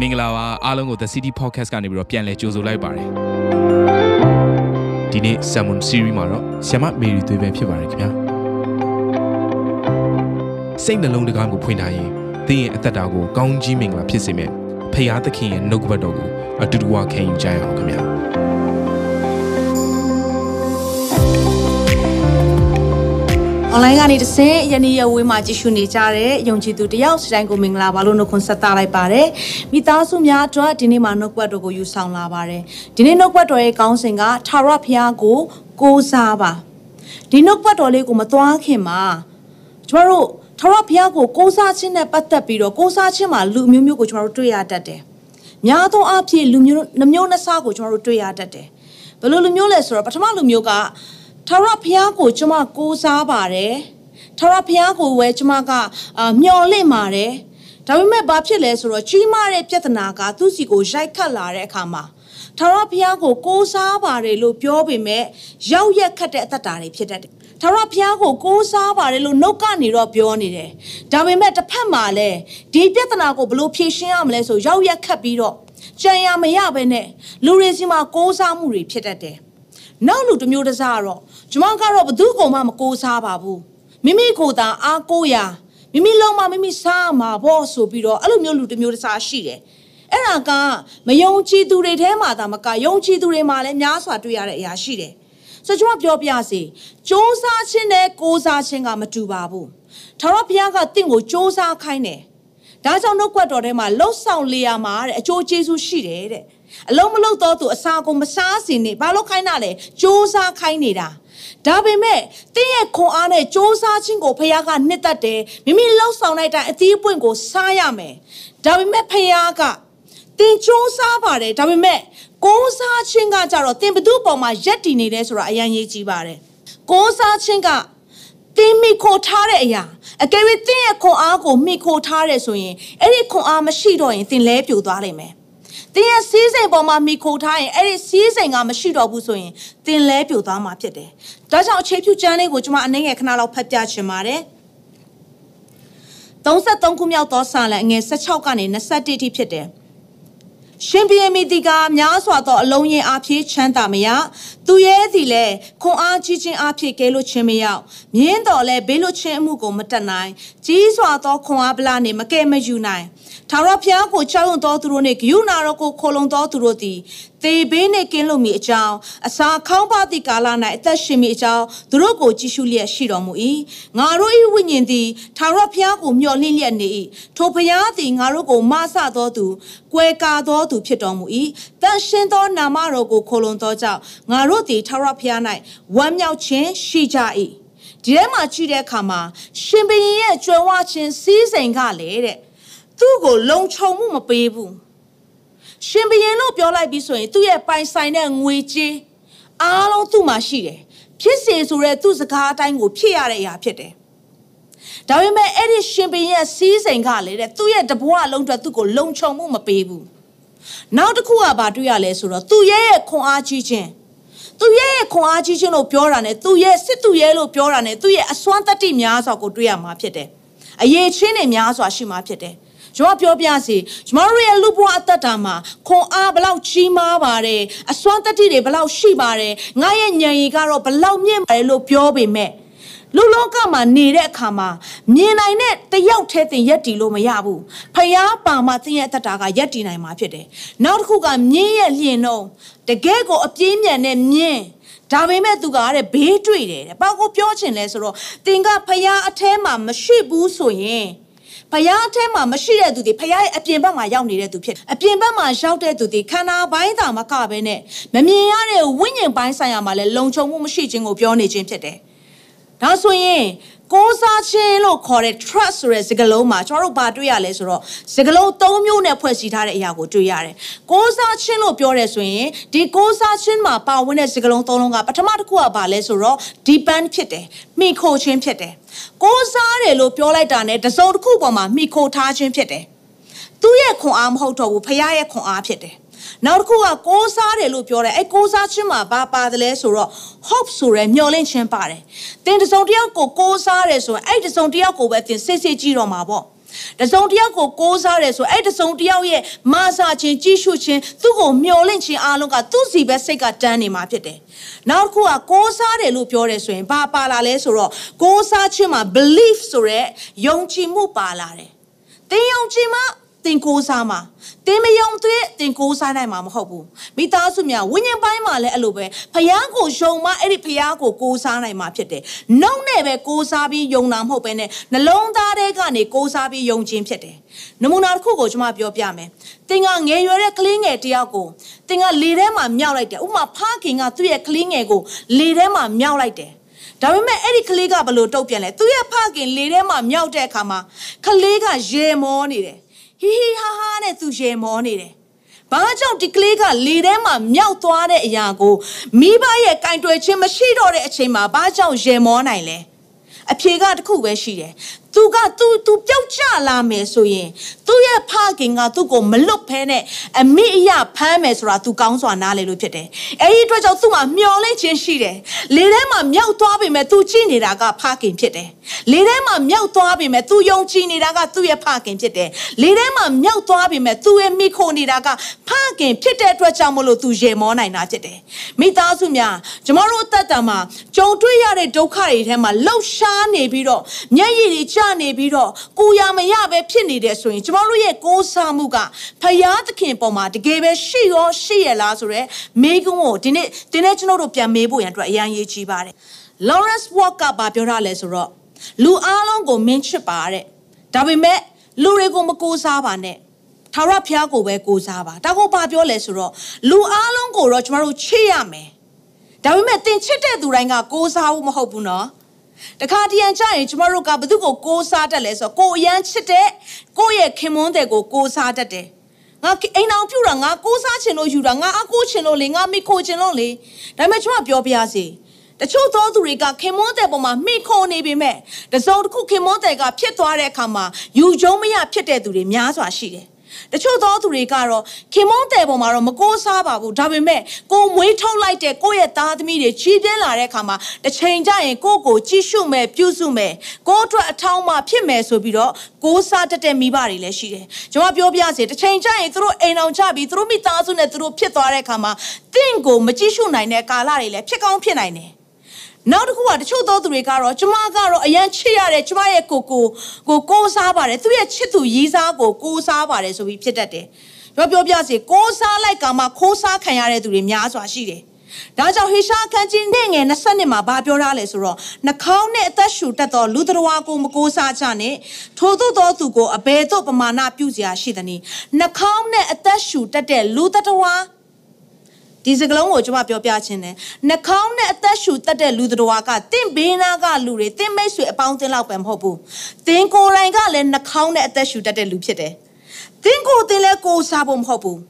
မင်္ဂလာပါအားလုံးကို The City Podcast ကနေပြီးတော့ပြန်လည်ကြိုဆိုလိုက်ပါတယ်ဒီနေ့ Salmon Series မှာတော့ဆ iam မေရီသွေးပဲဖြစ်ပါတယ်ခင်ဗျာစိတ်နှလုံးတကားကိုဖွင့်ထားရင်သင်ရဲ့အသက်တာကိုကောင်းကြီးမင်္ဂလာဖြစ်စေမယ့်ဖရာသခင်ရဲ့နှုတ်ကပတ်တော်ကိုအတူတူဝခံယူကြရအောင်ခင်ဗျာ အွန်လိုင်းကနေတဆင့်ယနေ့ရက်ဝေးမှာကြည့်ရှုနေကြတဲ့ယုံကြည်သူတယောက်စတိုင်းကိုမင်္ဂလာပါလို့နှုတ်ခွန်းဆက်သလိုက်ပါတယ်။မိသားစုများအတွက်ဒီနေ့မှာနှုတ်ကွက်တော်ကိုယူဆောင်လာပါတယ်။ဒီနေ့နှုတ်ကွက်တော်ရဲ့ကောင်းစဉ်ကထာဝရဘုရားကိုကိုးစားပါ။ဒီနှုတ်ကွက်တော်လေးကိုမသွားခင်မှာကျမတို့ထာဝရဘုရားကိုကိုးစားခြင်းနဲ့ပတ်သက်ပြီးတော့ကိုးစားခြင်းမှာလူမျိုးမျိုးကိုကျမတို့တွေ့ရတတ်တယ်။များသောအားဖြင့်လူမျိုးနှမျိုးနှစ်စားကိုကျမတို့တွေ့ရတတ်တယ်။ဘယ်လိုလူမျိုးလဲဆိုတော့ပထမလူမျိုးက ထာဝရဘုရားကိုကျမကိုးစားပါတယ်ထာဝရဘုရားကိုပဲကျမကအာမျော်လင့်ပါတယ်ဒါပေမဲ့ဘာဖြစ်လဲဆိုတော့ကြီးမားတဲ့ပြဿနာကသူ့စီကိုရိုက်ခတ်လာတဲ့အခါမှာထာဝရဘုရားကိုကိုးစားပါတယ်လို့ပြောပေမဲ့ရောက်ရက်ခတ်တဲ့အသက်တာတွေဖြစ်တတ်တယ်ထာဝရဘုရားကိုကိုးစားပါတယ်လို့နှုတ်ကနေတော့ပြောနေတယ်ဒါပေမဲ့တစ်ဖက်မှာလည်းဒီပြဿနာကိုဘယ်လိုဖြေရှင်းရမလဲဆိုရောက်ရက်ခတ်ပြီးတော့ကြံရမရပဲနဲ့လူတွေစီမှာကိုးစားမှုတွေဖြစ်တတ်တယ် နောက်လူတစ်မျိုးတစ်စားကတော့ကျမကတော့ဘသူ့ကောင်မှမကိုးစားပါဘူးမိမိကိုယ်သာအားကိုးရာမိမိလုံးမမိမိစားမှာပေါ့ဆိုပြီးတော့အဲ့လိုမျိုးလူတစ်မျိုးတစ်စားရှိတယ်အဲ့ဒါကမယုံကြည်သူတွေထဲမှာသာမကယုံကြည်သူတွေမှာလည်းများစွာတွေ့ရတဲ့အရာရှိတယ်ဆိုတော့ကျွန်မပြောပြစီစ조사ခြင်းနဲ့ကိုးစားခြင်းကမတူပါဘူးထာဝရဘုရားကတင့်ကိုစ조사ခိုင်းတယ်ဒါကြောင့်နှုတ်ကွက်တော်ထဲမှာလှုပ်ဆောင်လေရမှာတဲ့အကျိုးကျေးဇူးရှိတယ်တဲ့ အလုံးမလုံးတော့သူအစာကိုမစားစင်နေဘာလို့ခိုင်းတာလဲစ조사ခိုင်းနေတာဒါပေမဲ့တင်းရဲ့ခွန်အားနဲ့စ조사ခြင်းကိုဖခင်ကနှစ်သက်တယ်မိမိလှုပ်ဆောင်တဲ့အတိုင်းအသီးအပွင့်ကိုစားရမယ်ဒါပေမဲ့ဖခင်ကတင်စ조사ပါတယ်ဒါပေမဲ့ကိုးစားခြင်းကကြတော့တင်ဘသူ့ပေါ်မှာရက်တည်နေတယ်ဆိုတာအရင်ရေးကြည့်ပါတယ်ကိုးစားခြင်းကတင်းမိခိုထားတဲ့အရာအကယ်၍တင်းရဲ့ခွန်အားကိုမိခိုထားတယ်ဆိုရင်အဲ့ဒီခွန်အားမရှိတော့ရင်တင်လဲပြိုသွားလိမ့်မယ် တင်းရဲ့စီးစိမ်ပေါ်မှာမိခိုထားရင်အဲ့ဒီစီးစိမ်ကမရှိတော့ဘူးဆိုရင်တင်လဲပြိုသွားမှာဖြစ်တယ်။ဒါကြောင့်အခြေပြုကျမ်းလေးကိုကျွန်မအနှဲငယ်ခဏလောက်ဖတ်ပြချင်ပါတယ်။33ခုမြောက်သောစာလံအငယ်16ကနေ21ထိဖြစ်တယ်။ရှင်ဘီယမီတီကများစွာသောအလုံးရင်အားဖြင့်ချမ်းသာမရသူရဲ့စီလဲခွန်အားကြီးခြင်းအားဖြင့်ကဲလို့ခြင်းမရောက်မြင်းတော်လဲဘေးလို့ခြင်းအမှုကိုမတက်နိုင်ကြီးစွာသောခွန်အားပလာနေမကဲမယူနိုင်ထာဝရဘုရားကိုကြောက်ရွံ့သောသူတို့နှင့်ဂယုဏတော်ကိုခိုလုံသောသူတို့သည်သေဘေးနှင့်ကင်းလွတ်မိအကြောင်းအစာခေါင်းပါသည့်ကာလ၌အသက်ရှင်မိအကြောင်းသူတို့ကိုကြည့်ရှုလျက်ရှိတော်မူ၏ငါတို့၏ဝိညာဉ်သည်ထာဝရဘုရားကိုမျှော်လင့်လျက်နေ၏ထိုဘုရားသည်ငါတို့ကိုမဆသောသူကွယ်ကာသောသူဖြစ်တော်မူ၏တန်ရှင်သောနာမတော်ကိုခိုလုံသောကြောင့်ငါတို့သည်ထာဝရဘုရား၌ဝမ်းမြောက်ခြင်းရှိကြ၏ဒီထဲမှာကြည့်တဲ့အခါမှာရှင်ဘုရင်ရဲ့ကြွယ်ဝခြင်းစီးစိမ်ကလေတဲ့သူ့ကိုလုံခြုံမှုမပေးဘူးရှင်ဘရင်လို့ပြောလိုက်ပြီးဆိုရင်သူ့ရဲ့ပိုင်ဆိုင်တဲ့ငွေကြေးအားလုံးသူ့မှာရှိတယ်ဖြစ်စေဆိုတဲ့သူ့စကားအတိုင်းကိုဖြစ်ရတဲ့အရာဖြစ်တယ်ဒါပေမဲ့အဲ့ဒီရှင်ဘရင်ရဲ့စီးစိမ်ကလေတဲ့သူ့ရဲ့တဘွားလုံးအတွက်သူ့ကိုလုံခြုံမှုမပေးဘူးနောက်တစ်ခုကဘာတွေ့ရလဲဆိုတော့သူ့ရဲ့ခွန်အားကြီးခြင်း သူရဲ့ခွန်အားကြီးခြင်းလို့ပြောတာ ਨੇ သူရဲ့စစ်သူရဲ့လို့ပြောတာ ਨੇ သူရဲ့အစွမ်းတတ္တိများစွာကိုတွေ့ရမှာဖြစ်တယ်အရေးချင်းတွေများစွာရှိမှာဖြစ်တယ်ကျွန်တော်ပြောပြစီကျွန်တော်ရဲ့လူဘဝအသက်တာမှာခွန်အားဘလောက်ကြီးမားပါတယ်အစွမ်းတတိတွေဘလောက်ရှိပါတယ်ငါရဲ့ဉာဏ်ရည်ကတော့ဘလောက်မြင့်ပါတယ်လို့ပြောပေမဲ့လူလောကမှာနေတဲ့အခါမှာမြင်နိုင်တဲ့တယောက်တည်းတင်ရက်တီလို့မရဘူးဖယားပါမှတင်ရဲ့အသက်တာကရက်တီနိုင်မှာဖြစ်တယ်နောက်တစ်ခုကမြင်းရဲ့လျင်တော့ တကယ်ကိုအပြင်းမြန်တဲ့မြင်းဒါပေမဲ့သူကတဲ့ဘေးတွေ့တယ်တဲ့ဘာကိုပြောချင်လဲဆိုတော့တင်ကဖယားအแทမှာမရှိဘူးဆိုရင်ဖယားအထဲမှာမရှိတဲ့သူတွေဖယားရဲ့အပြင်ဘက်မှာရောက်နေတဲ့သူဖြစ်အပြင်ဘက်မှာရောက်တဲ့သူတွေခန္ဓာပိုင်းသာမကဘဲနဲ့မမြင်ရတဲ့ဝိညာဉ်ပိုင်းဆိုင်ရာမှာလည်းလုံခြုံမှုမရှိခြင်းကိုပြောနေခြင်းဖြစ်တယ်။ဒါဆိုရင် ကိုးစားခြင်းလို့ခေါ်တဲ့ trust ဆိုတဲ့စကားလုံးမှာကျွန်တော်တို့ဘာတွေ့ရလဲဆိုတော့စကားလုံး၃မျိုးနဲ့ဖွဲ့စည်းထားတဲ့အရာကိုတွေ့ရတယ်။ကိုးစားခြင်းလို့ပြောရဲဆိုရင်ဒီကိုးစားခြင်းမှာပါဝင်တဲ့စကားလုံး၃လုံးကပထမတစ်ခုကဘာလဲဆိုတော့ depend ဖြစ်တယ်။မိခိုခြင်းဖြစ်တယ်။ကိုးစားတယ်လို့ပြောလိုက်တာ ਨੇ တစုံတစ်ခုပေါ်မှာမိခိုထားခြင်းဖြစ်တယ်။သူ့ရဲ့ခွန်အားမဟုတ်တော့ဘူးဖခင်ရဲ့ခွန်အားဖြစ်တယ်။ နောက်တစ်ခုကကိုးစားတယ်လို့ပြောတယ်အဲကိုးစားခြင်းမှာဘာပါတယ်လဲဆိုတော့ hope ဆိုရယ်မျှော်လင့်ခြင်းပါတယ်သင်တစုံတစ်ယောက်ကိုကိုးစားတယ်ဆိုရင်အဲ့တစုံတစ်ယောက်ကိုပဲသင်စိတ်စိတ်ကြည့်တော့မှာပေါ့တစုံတစ်ယောက်ကိုကိုးစားတယ်ဆိုအဲ့တစုံတစ်ယောက်ရဲ့မာစာခြင်းကြီးရှုခြင်းသူ့ကိုမျှော်လင့်ခြင်းအားလုံးကသူ့စီပဲစိတ်ကတန်းနေမှာဖြစ်တယ်နောက်တစ်ခုကကိုးစားတယ်လို့ပြောတယ်ဆိုရင်ဘာပါလာလဲဆိုတော့ကိုးစားခြင်းမှာ belief ဆိုရက်ယုံကြည်မှုပါလာတယ်သင်ယုံကြည်မှ တင်ကိုးစားမှာတင်မယုံသေးတင်ကိုးစားနိုင်မှာမဟုတ်ဘူးမိသားစုများဝိညာဉ်ပိုင်းမှာလည်းအဲ့လိုပဲဖယားကိုယုံမှအဲ့ဒီဖယားကိုကိုးစားနိုင်မှာဖြစ်တယ်နှုတ်နဲ့ပဲကိုးစားပြီးယုံတာမဟုတ်ပဲနဲ့နှလုံးသားထဲကနေကိုးစားပြီးယုံခြင်းဖြစ်တယ်နမူနာတစ်ခုကိုကျွန်မပြောပြမယ်တင်ကငယ်ရွယ်တဲ့ကလေးငယ်တယောက်ကိုတင်ကလေထဲမှာမြောက်လိုက်တယ်ဥမာဖခင်ကသူ့ရဲ့ကလေးငယ်ကိုလေထဲမှာမြောက်လိုက်တယ်ဒါပေမဲ့အဲ့ဒီကလေးကဘလို့တုတ်ပြန်လဲသူရဲ့ဖခင်လေထဲမှာမြောက်တဲ့အခါမှာကလေးကရေမောနေတယ် ဟီဟီဟာဟာနဲ့သူရေမောနေတယ်။ဘာကြောင့်ဒီကလေးကလေထဲမှာမြောက်သွားတဲ့အရာကိုမိဘရဲ့ကင်တွယ်ခြင်းမရှိတော့တဲ့အချိန်မှာဘာကြောင့်ရေမောနိုင်လဲ။အဖြေကတစ်ခုပဲရှိတယ် သူကသူသူပျောက်ကျလာမယ်ဆိုရင်သူ့ရဲ့ဖခင်ကသူ့ကိုမလွတ်ဖဲနဲ့အမိအယဖမ်းမယ်ဆိုတာသူကောင်းစွာနားလေလို့ဖြစ်တယ်။အဲဒီအတွက်ကြောင့်သူ့မှာမျောလင့်ခြင်းရှိတယ်။လေထဲမှာမြောက်သွားပြီမဲ့သူကြည့်နေတာကဖခင်ဖြစ်တယ်။လေထဲမှာမြောက်သွားပြီမဲ့သူယုံကြည်နေတာကသူ့ရဲ့ဖခင်ဖြစ်တယ်။လေထဲမှာမြောက်သွားပြီမဲ့သူ့ရဲ့မိခိုနေတာကဖခင်ဖြစ်တဲ့အတွက်ကြောင့်မလို့သူရေမောနိုင်တာဖြစ်တယ်။မိသားစုများကျမတို့အသက်တာမှာကြုံတွေ့ရတဲ့ဒုက္ခတွေထဲမှာလှုပ်ရှားနေပြီးတော့မျက်ရည်တွေကျနေပြီးတော့ကိုရမရပဲဖြစ်နေတယ်ဆိုရင်ကျမတို့ရဲ့ကိုးစားမှုကဖယားသခင်ပေါ်မှာတကယ်ပဲရှိရောရှိရလားဆိုတော့မေးခွန်းကိုဒီနေ့ဒီနေ့ကျွန်တော်တို့ပြန်မေးဖို့ရန်အတွက်အရန်ရေးကြီးပါတယ် Lawrence Walk ကဘာပြောရလဲဆိုတော့လူအားလုံးကိုမင်းချစ်ပါတဲ့ဒါပေမဲ့လူတွေကိုမကိုးစားပါနဲ့ထာဝရဘုရားကိုပဲကိုးစားပါဒါကိုဘာပြောလဲဆိုတော့လူအားလုံးကိုတော့ကျမတို့ချစ်ရမယ်ဒါပေမဲ့သင်ချစ်တဲ့သူတိုင်းကကိုးစားဖို့မဟုတ်ဘူးနော် တခါတရံကြရင်ကျမတို့ကဘသူကိုကိုးစားတတ်လဲဆိုတော့ကိုအရန်ချစ်တဲ့ကိုရဲ့ခင်မွန်းတဲ့ကိုကိုးစားတတ်တယ်ငါအိမ်အောင်ပြူတာငါကိုးစားချင်လို့ယူတာငါအကိုးချင်လို့လေငါမိခိုချင်လို့လေဒါပေမဲ့ကျမပြောပြရစီတချို့သောသူတွေကခင်မွန်းတဲ့ပေါ်မှာမိခိုနေပေမဲ့တစုံတစ်ခုခင်မွန်းတဲ့ကဖြစ်သွားတဲ့အခါမှာယူကျုံမရဖြစ်တဲ့သူတွေများစွာရှိတယ် တချို့သောသူတွေကတော့ခင်မုန်းတဲ့ပေါ်မှာတော့မကိုးစားပါဘူးဒါပေမဲ့ကိုမွေးထုတ်လိုက်တဲ့ကိုယ့်ရဲ့သားသမီးတွေချီးပြင်းလာတဲ့အခါမှာတစ်ချိန်ကျရင်ကိုယ့်ကိုကြည့်ရှုမယ်ပြုစုမယ်ကိုယ့်အတွက်အထောင်းမှဖြစ်မယ်ဆိုပြီးတော့ကိုးစားတတ်တဲ့မိဘတွေလည်းရှိတယ်ကျွန်မပြောပြစေတစ်ချိန်ကျရင်သူတို့အိမ်အောင်ချပြီးသူတို့မိသားစုနဲ့သူတို့ဖြစ်သွားတဲ့အခါမှာတင့်ကိုမကြည့်ရှုနိုင်တဲ့ကာလတွေလည်းဖြစ်ကောင်းဖြစ်နိုင်တယ် နောက်တစ်ခုကတချို့သောသူတွေကတော့ကျမကတော့အရန်ချစ်ရတယ်ကျမရဲ့ကိုကိုကိုကိုးစားပါတယ်သူရဲ့ချစ်သူရီးစားကိုကိုးစားပါတယ်ဆိုပြီးဖြစ်တတ်တယ်ပြောပြောပြစီကိုးစားလိုက်ကမှခိုးစားခံရတဲ့သူတွေများစွာရှိတယ်ဒါကြောင့်ဟေရှာခန်းကြီးနဲ့ငယ်20နှစ်မှာဘာပြောထားလဲဆိုတော့နှာခေါင်းနဲ့အသက်ရှူတတ်သောလူတော်ဝါကိုမကိုးစားကြနဲ့ထို့သောသောသူကိုအဘယ်သို့ပမာဏပြုစရာရှိသနည်းနှာခေါင်းနဲ့အသက်ရှူတတ်တဲ့လူတော်ဝါ ဒီစကလုံးကိုကျွန်မပြောပြခြင်းတယ်နှာခေါင်းနဲ့အသက်ရှူတတ်တဲ့လူတော်ကတင့်ဘေးနာကလူတွေတင့်မိတ်ဆွေအပေါင်းအသင်းလောက်ပဲမဟုတ်ဘူးတင်းကိုယ်တိုင်ကလည်းနှာခေါင်းနဲ့အသက်ရှူတတ်တဲ့လူဖြစ်တယ်တင်းကိုယ်တင်လည်းကိုးစားဖို့မဟုတ်ဘူး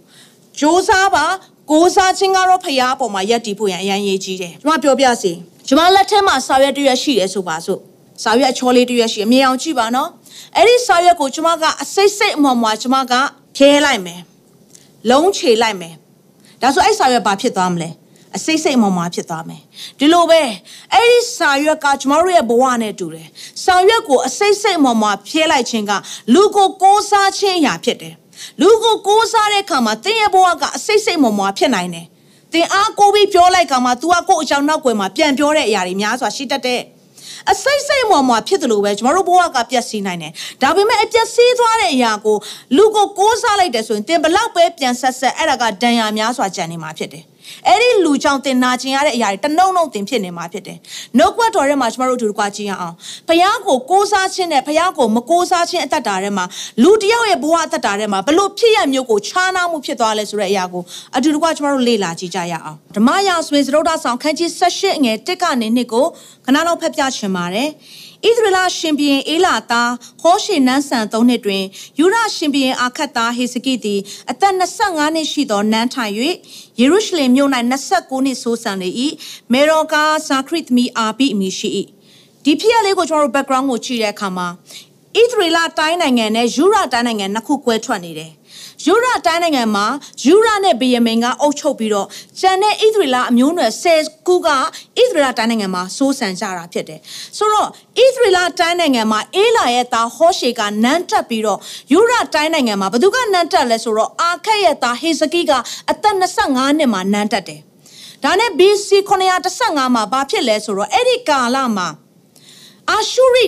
ဂျိုးစားပါကိုးစားခြင်းကတော့ဖရားပေါ်မှာယက်တီဖို့ရန်အရန်ရေးကြီးတယ်ကျွန်မပြောပြစီကျွန်မလက်ထက်မှာစာရွက်တရွက်ရှိတယ်ဆိုပါစို့စာရွက်အချောလေးတရွက်ရှိအမြင်အောင်ကြည့်ပါနော်အဲ့ဒီစာရွက်ကိုကျွန်မကအစိတ်စိတ်အမော်မွာကျွန်မကဖြဲလိုက်မယ်လုံးချေလိုက်မယ် ဒါဆိုအဲ့စာရွက်ဘာဖြစ်သွားမလဲအစိတ်စိတ်မောင်မာဖြစ်သွားမယ်ဒီလိုပဲအဲ့ဒီစာရွက်ကကျမတို့ရဲ့ဘဝနဲ့တူတယ်စာရွက်ကိုအစိတ်စိတ်မောင်မာဖြဲလိုက်ခြင်းကလူကိုကိုးစားခြင်းအရာဖြစ်တယ်လူကိုကိုးစားတဲ့အခါမှာတင်းရဲ့ဘဝကအစိတ်စိတ်မောင်မာဖြစ်နိုင်တယ်တင်အားကိုပြီးပြောလိုက်ကမှ तू ကကိုယ့်အကြောင်းနောက်ွယ်မှာပြန်ပြောတဲ့အရာတွေများစွာရှိတတ်တဲ့ အစိတ်စိတ်မော်မော်ဖြစ်တယ်လို့ပဲကျမတို့ဘဝကပျက်စီးနိုင်တယ်။ဒါပေမဲ့အပျက်စီးသွားတဲ့အရာကိုလူကိုကိုးစားလိုက်တယ်ဆိုရင်တင်ဘလောက်ပဲပြန်ဆက်ဆက်အဲ့ဒါကဒဏ်ရာများစွာကြံနေမှာဖြစ်တယ်။ အဲ့ဒီလူကြောင့်တင်နာကျင်ရတဲ့အရာတွေတနှုံနှုံတင်ဖြစ်နေမှာဖြစ်တယ်။နှုတ်ကွက်တော်ထဲမှာကျမတို့အတူတကွကြည့်ရအောင်။ဖယားကိုကိုးစားခြင်းနဲ့ဖယားကိုမကိုးစားခြင်းအသက်တာထဲမှာလူတယောက်ရဲ့ဘဝအသက်တာထဲမှာဘလို့ဖြစ်ရမျိုးကိုခြားနာမှုဖြစ်သွားလဲဆိုတဲ့အရာကိုအတူတကွကျမတို့လေ့လာကြည့်ကြရအောင်။ဓမ္မရာဆိုရင်သရုတ်တာဆောင်ခန်းကြီး78ငယ်1ကနေ2ကိုခဏလောက်ဖတ်ပြချင်ပါတယ်။ ဣသရေလရှင်ဘုရင်အေလာသားဟောရှေနန်းဆန်၃နှစ်တွင်ယူရရှင်ဘုရင်အာခတ်သားဟေစကိသည်အသက်25နှစ်ရှိသောနန်းထိုင်၍ယေရုရှလင်မြို့၌29နှစ်ဆိုးဆန်လေ၏မေရောကာဇာခရစ်မီအာဘိအမည်ရှိ၏ဒီဖြစ်ရလေးကိုကျွန်တော်တို့ background ကိုကြည့်တဲ့အခါမှာဣသရေလတိုင်းနိုင်ငံနဲ့ယူရတိုင်းနိုင်ငံနှစ်ခုကွဲထွက်နေတယ် ယူရတိုင်းနိုင်ငံမှာယူရနဲ့ဗီယမင်ကအုပ်ချုပ်ပြီးတော့ကျန်တဲ့ဣသရေလအမျိုးနွယ်10ခုကဣသရေလတိုင်းနိုင်ငံမှာစိုးစံကြတာဖြစ်တယ်ဆိုတော့ဣသရေလတိုင်းနိုင်ငံမှာအေလာရဲ့သားဟောရှေကနန်းတက်ပြီးတော့ယူရတိုင်းနိုင်ငံမှာဘသူကနန်းတက်လဲဆိုတော့အာခက်ရဲ့သားဟေဇကိကအသက်25နှစ်မှာနန်းတက်တယ်ဒါနဲ့ BC 915မှာဘာဖြစ်လဲဆိုတော့အဲ့ဒီကာလမှာအာရှုရိ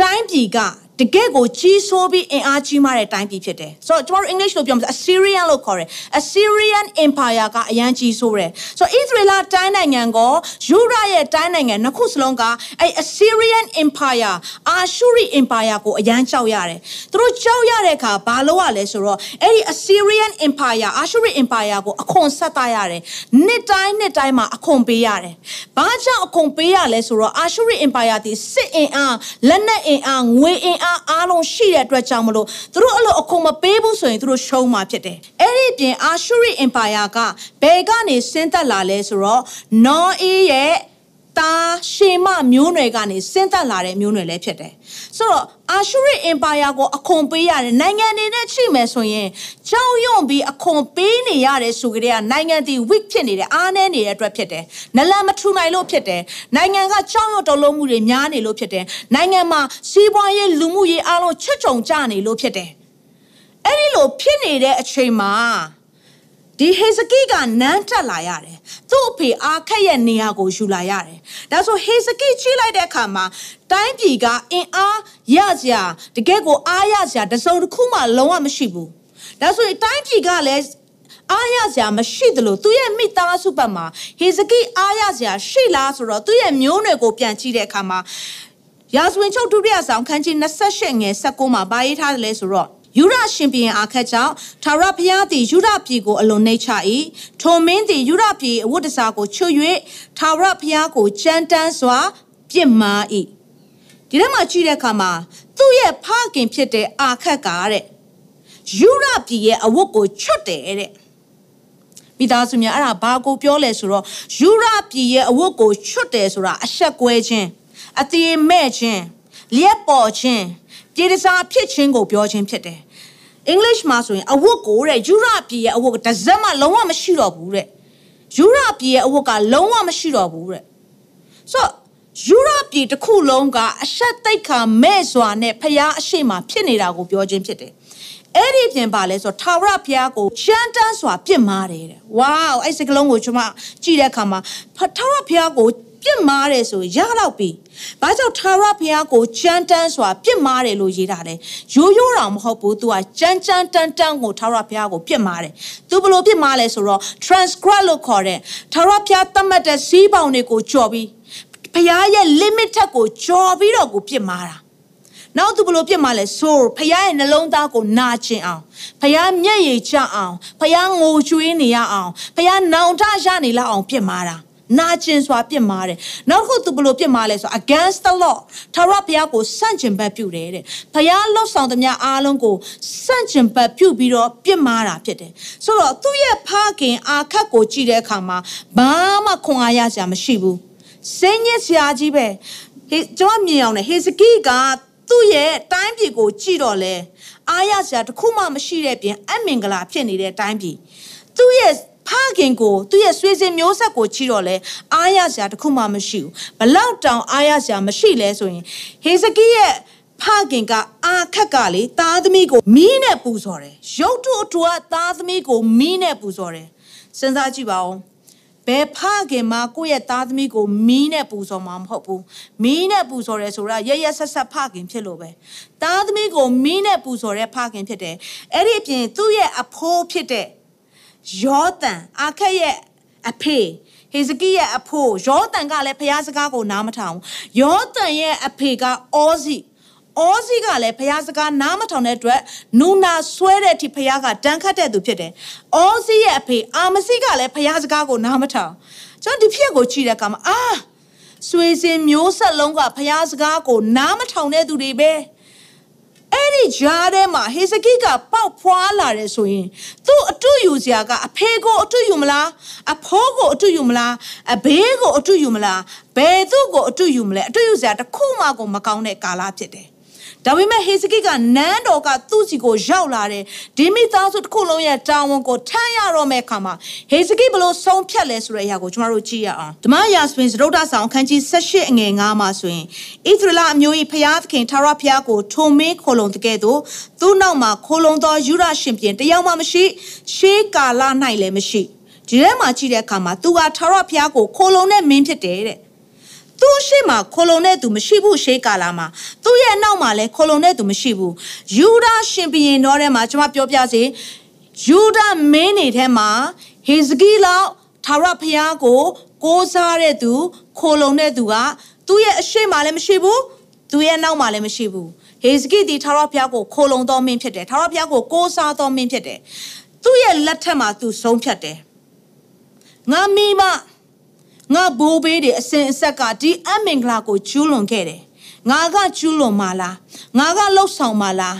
တိုင်းပြည်က တကယ့်ကိုကြီးစိုးပြီးအင်အားကြီးမားတဲ့တိုင်းပြည်ဖြစ်တယ်ဆိုတော့ကျွန်တော်တို့ English လို့ပြောမှာ Assyrian လို့ခေါ်တယ် Assyrian Empire ကအရန်ကြီးစိုးတယ်ဆိုတော့ Israel တိုင်းနိုင်ငံကိုယူရရဲ့တိုင်းနိုင်ငံနှစ်ခုစလုံးကအဲ Assyrian Empire Ashuri Empire ကိုအရန်ကြောက်ရတယ်သူတို့ကြောက်ရတဲ့အခါဘာလို့ ਆ လဲဆိုတော့အဲ့ဒီ Assyrian Empire Ashuri Empire ကိုအခွန်ဆက်သားရတယ်နှစ်တိုင်းနှစ်တိုင်းမှာအခွန်ပေးရတယ်ဘာကြောင့်အခွန်ပေးရလဲဆိုတော့ Ashuri Empire ဒီစစ်အင်အားလက်နက်အင်အားငွေအင်အားအားလုံးရှိတဲ့အတွက်ကြောင့်မလို့သူတို့အဲ့လိုအခွန်မပေးဘူးဆိုရင်သူတို့ရှုံးမှာဖြစ်တယ်အဲ့ဒီပြင် Ashuri Empire ကဘယ်ကနေဆင်းသက်လာလဲဆိုတော့ Noah ရဲ့ တာရှေမမျိုးနွယ်ကနေဆင်းသက်လာတဲ့မျိုးနွယ်လည်းဖြစ်တယ်။ဆိုတော့အာရှုရိအင်ပါယာကိုအခွန်ပေးရတယ်နိုင်ငံတွေနဲ့ချိမယ်ဆိုရင်ကြောက်ရွံ့ပြီးအခွန်ပေးနေရတယ်ဆိုကြတဲ့နိုင်ငံတီ weak ဖြစ်နေတယ်အားနည်းနေတဲ့အတွက်ဖြစ်တယ်။နလန်မထူနိုင်လို့ဖြစ်တယ်။နိုင်ငံကကြောက်ရွံ့တော်လုံးမှုတွေများနေလို့ဖြစ်တယ်။နိုင်ငံမှာစီးပွားရေးလူမှုရေးအားလုံးချွတ်ချုံကျနေလို့ဖြစ်တယ်။အဲ့ဒီလိုဖြစ်နေတဲ့အချိန်မှာ ဒီဟေဇကိကနန်းတက်လာရတယ်သူ့အဖေအာခက်ရဲ့နေရာကိုယူလာရတယ်ဒါဆိုဟေဇကိချိလိုက်တဲ့အခါမှာတိုင်းပြည်ကအင်အားရစရာတကယ်ကိုအားရစရာတစုံတစ်ခုမှလုံးဝမရှိဘူးဒါဆိုရင်တိုင်းပြည်ကလည်းအားရစရာမရှိသလိုသူ့ရဲ့မိသားစုဘက်မှာဟေဇကိအားရစရာရှိလားဆိုတော့သူ့ရဲ့မျိုးနွယ်ကိုပြန်ကြည့်တဲ့အခါမှာရာဇဝင်ချုပ်ဒုတိယဆောင်ခန်းကြီး28ငယ်19မှာဘာရေးထားတယ်လဲဆိုတော့ ယူရရှင်ပြန်အခက်ကြောင့်ထာဝရဘုရားသည်ယူရပြည်ကိုအလွန်နှိမ့်ချ၏ထိုမင်းသည်ယူရပြည်အဝတ်တစားကိုချွတ်၍ထာဝရဘုရားကိုကြမ်းတမ်းစွာပြစ်မှား၏ဒီထဲမှာကြည့်တဲ့အခါမှာသူ့ရဲ့ဖခင်ဖြစ်တဲ့အာခက်ကတဲ့ယူရပြည်ရဲ့အဝတ်ကိုချွတ်တယ်တဲ့မိသားစုများအဲ့ဒါဘာကိုပြောလဲဆိုတော့ယူရပြည်ရဲ့အဝတ်ကိုချွတ်တယ်ဆိုတာအဆက်ကွဲခြင်းအသေးမဲ့ခြင်းလျက်ပေါ်ခြင်း ပြေတစားဖြစ်ခြင်းကိုပြောခြင်းဖြစ်တယ်။ English မှာဆိုရင်အဝတ်ကိုတဲ့ယူရပြည်ရဲ့အဝတ်ကတစ်စက်မှလုံးဝမရှိတော့ဘူးတဲ့။ယူရပြည်ရဲ့အဝတ်ကလုံးဝမရှိတော့ဘူးတဲ့။ဆိုယူရပြည်တစ်ခုလုံးကအဆက်တိတ်ခါမဲ့စွာနဲ့ဖျားအရှိမဖြစ်နေတာကိုပြောခြင်းဖြစ်တယ်။အဲ့ဒီပြင်ပါလဲဆိုထာဝရဘုရားကိုရှမ်းတန်းစွာပြစ်မှားတယ်တဲ့။ဝေါအဲ့စကလုံးကိုကျွန်မကြည့်တဲ့အခါမှာထာဝရဘုရားကို ပြစ်မှားတယ်ဆိုရတော့ပြီ။ဘာကြောင့်ထာဝရဘုရားကိုကြမ်းတမ်းစွာပြစ်မှားတယ်လို့ရေးတာလဲ။ရိုးရိုးတော်မဟုတ်ဘူး။ तू ကကြမ်းကြမ်းတမ်းတမ်းကိုထာဝရဘုရားကိုပြစ်မှားတယ်။ तू ဘလို့ပြစ်မှားလဲဆိုတော့ transgress လို့ခေါ်တဲ့ထာဝရဘုရားသတ်မှတ်တဲ့စီးပေါင်တွေကိုကြော်ပြီးဘုရားရဲ့ limit ထက်ကိုကြော်ပြီးတော့ကိုပြစ်မှားတာ။နောက်သူဘလို့ပြစ်မှာလဲဆိုဖခင်ရဲ့နှလုံးသားကိုနာကျင်အောင်ဖခင်မျက်ရည်ကျအောင်ဖခင်ငိုကြွေးနေရအောင်ဖခင်နောင်တရနေလောက်အောင်ပြစ်မှားတာ နာကျင်စွာပြစ်မှားတယ်နောက်တစ်ခုသူဘလို့ပြစ်မှားလဲဆို against the law ထာဝရဘုရားကိုစန့်ကျင်ဘက်ပြုတယ်တဲ့ဘုရားလှုပ်ဆောင်သမျှအားလုံးကိုစန့်ကျင်ဘက်ပြုပြီးတော့ပြစ်မှားတာဖြစ်တယ်ဆိုတော့သူ့ရဲ့ဖခင်အာခတ်ကိုကြည့်တဲ့အခါမှာဘာမှခွန်အားရစရာမရှိဘူးစိတ်ညစ်စရာကြီးပဲဟေကျွန်တော်မြင်အောင်လေဟေစကိကသူ့ရဲ့တိုင်းပြည်ကိုကြည့်တော့လဲအားရစရာတခုမှမရှိတဲ့ပြင်အမင်္ဂလာဖြစ်နေတဲ့တိုင်းပြည်သူ့ရဲ့ ဖခင်ကိုသူ့ရဲ့ဆွေစဉ်မျိုးဆက်ကိုချီတော့လဲအားရစရာတခုမှမရှိဘူးဘလောက်တောင်အားရစရာမရှိလဲဆိုရင်ဟေဇကိရဲ့ဖခင်ကအာခက်ကလေသားသမီးကိုမီးနဲ့ပူဇော်တယ်ရုပ်တုအတူကသားသမီးကိုမီးနဲ့ပူဇော်တယ်စဉ်းစားကြည့်ပါဦးဘယ်ဖခင်မှကိုယ့်ရဲ့သားသမီးကိုမီးနဲ့ပူဇော်မှာမဟုတ်ဘူးမီးနဲ့ပူဇော်ရဲဆိုတာရရဆက်ဆက်ဖခင်ဖြစ်လို့ပဲသားသမီးကိုမီးနဲ့ပူဇော်တဲ့ဖခင်ဖြစ်တယ်အဲ့ဒီအပြင်သူ့ရဲ့အဖိုးဖြစ်တဲ့ ယောသန်အာခက်ရဲ့အဖေဟေဇကိရဲ့အဖိုးယောသန်ကလည်းဖျားစကားကိုနားမထောင်ယောသန်ရဲ့အဖေကအောဇိအောဇိကလည်းဖျားစကားနားမထောင်တဲ့အတွက်နူနာဆွဲတဲ့အထိဖျားကတန်းခတ်တဲ့သူဖြစ်တယ်။အောဇိရဲ့အဖေအာမစိကလည်းဖျားစကားကိုနားမထောင်ကျွန်တော်ဒီဖြစ်ကိုကြည့်တဲ့အခါမှာအာဆွေစဉ်မျိုးဆက်လုံးကဖျားစကားကိုနားမထောင်တဲ့သူတွေပဲ။ အဲ့ဒီဂျားထဲမှာဟေဇကိကပေါက်ဖွာလာတယ်ဆိုရင်သူ့အတူယူစရာကအဖေကိုအတူယူမလားအဖိုးကိုအတူယူမလားအဘေးကိုအတူယူမလားဘယ်သူ့ကိုအတူယူမလဲအတူယူစရာတစ်ခုမှကိုမကောင်းတဲ့ကာလဖြစ်တယ် ဒဒါပေမဲ့ဟေဇကိကနန်းတော်ကသူ့စီကိုရောက်လာတယ်ဒီမိသားစုတစ်ခုလုံးရဲ့တာဝန်ကိုထမ်းရတော့မဲ့အခါမှာဟေဇကိဘလို့ဆုံးဖြတ်လဲဆိုတဲ့အရာကိုကျွန်တော်တို့ကြည့်ရအောင်ဓမ္မရာစပင်စရုဒ္ဒဆောင်အခန်းကြီး18အငယ်9မှာဆိုရင်ဣသရေလအမျိုး၏ဖျားသခင်ထာဝရဘုရားကိုထုံမင်းခိုလုံတကဲ့သို့သူ့နောက်မှာခိုလုံသောယူရရှင်ပြန်တယောက်မှမရှိရှေးကာလ၌လည်းမရှိဒီထဲမှာကြည့်တဲ့အခါမှာသူကထာဝရဘုရားကိုခိုလုံတဲ့မင်းဖြစ်တယ်တဲ့ သူ့ရှိမှာခိုလုံတဲ့သူမရှိဘူးရှေးကာလမှာသူ့ရဲ့နောက်မှာလည်းခိုလုံတဲ့သူမရှိဘူးယူဒရှင်ဘုရင်တော်ထဲမှာကျွန်မပြောပြစေယူဒမင်းနေထဲမှာဟေဇကိလောက်ထာဝရဘုရားကိုကိုးစားတဲ့သူခိုလုံတဲ့သူကသူ့ရဲ့အရှိမှာလည်းမရှိဘူးသူရဲ့နောက်မှာလည်းမရှိဘူးဟေဇကိဒီထာဝရဘုရားကိုခိုလုံတော်မင်းဖြစ်တယ်ထာဝရဘုရားကိုကိုးစားတော်မင်းဖြစ်တယ်သူ့ရဲ့လက်ထက်မှာသူဆုံးဖြတ်တယ်ငါမိမ ငါဘိုးဘေးတွေအစဉ်အဆက်ကဒီအမင်္ဂလာကိုကျူးလွန်ခဲ့တယ်ငါကကျူးလွန်မှာလားငါကလှုပ်ဆောင်မှာလား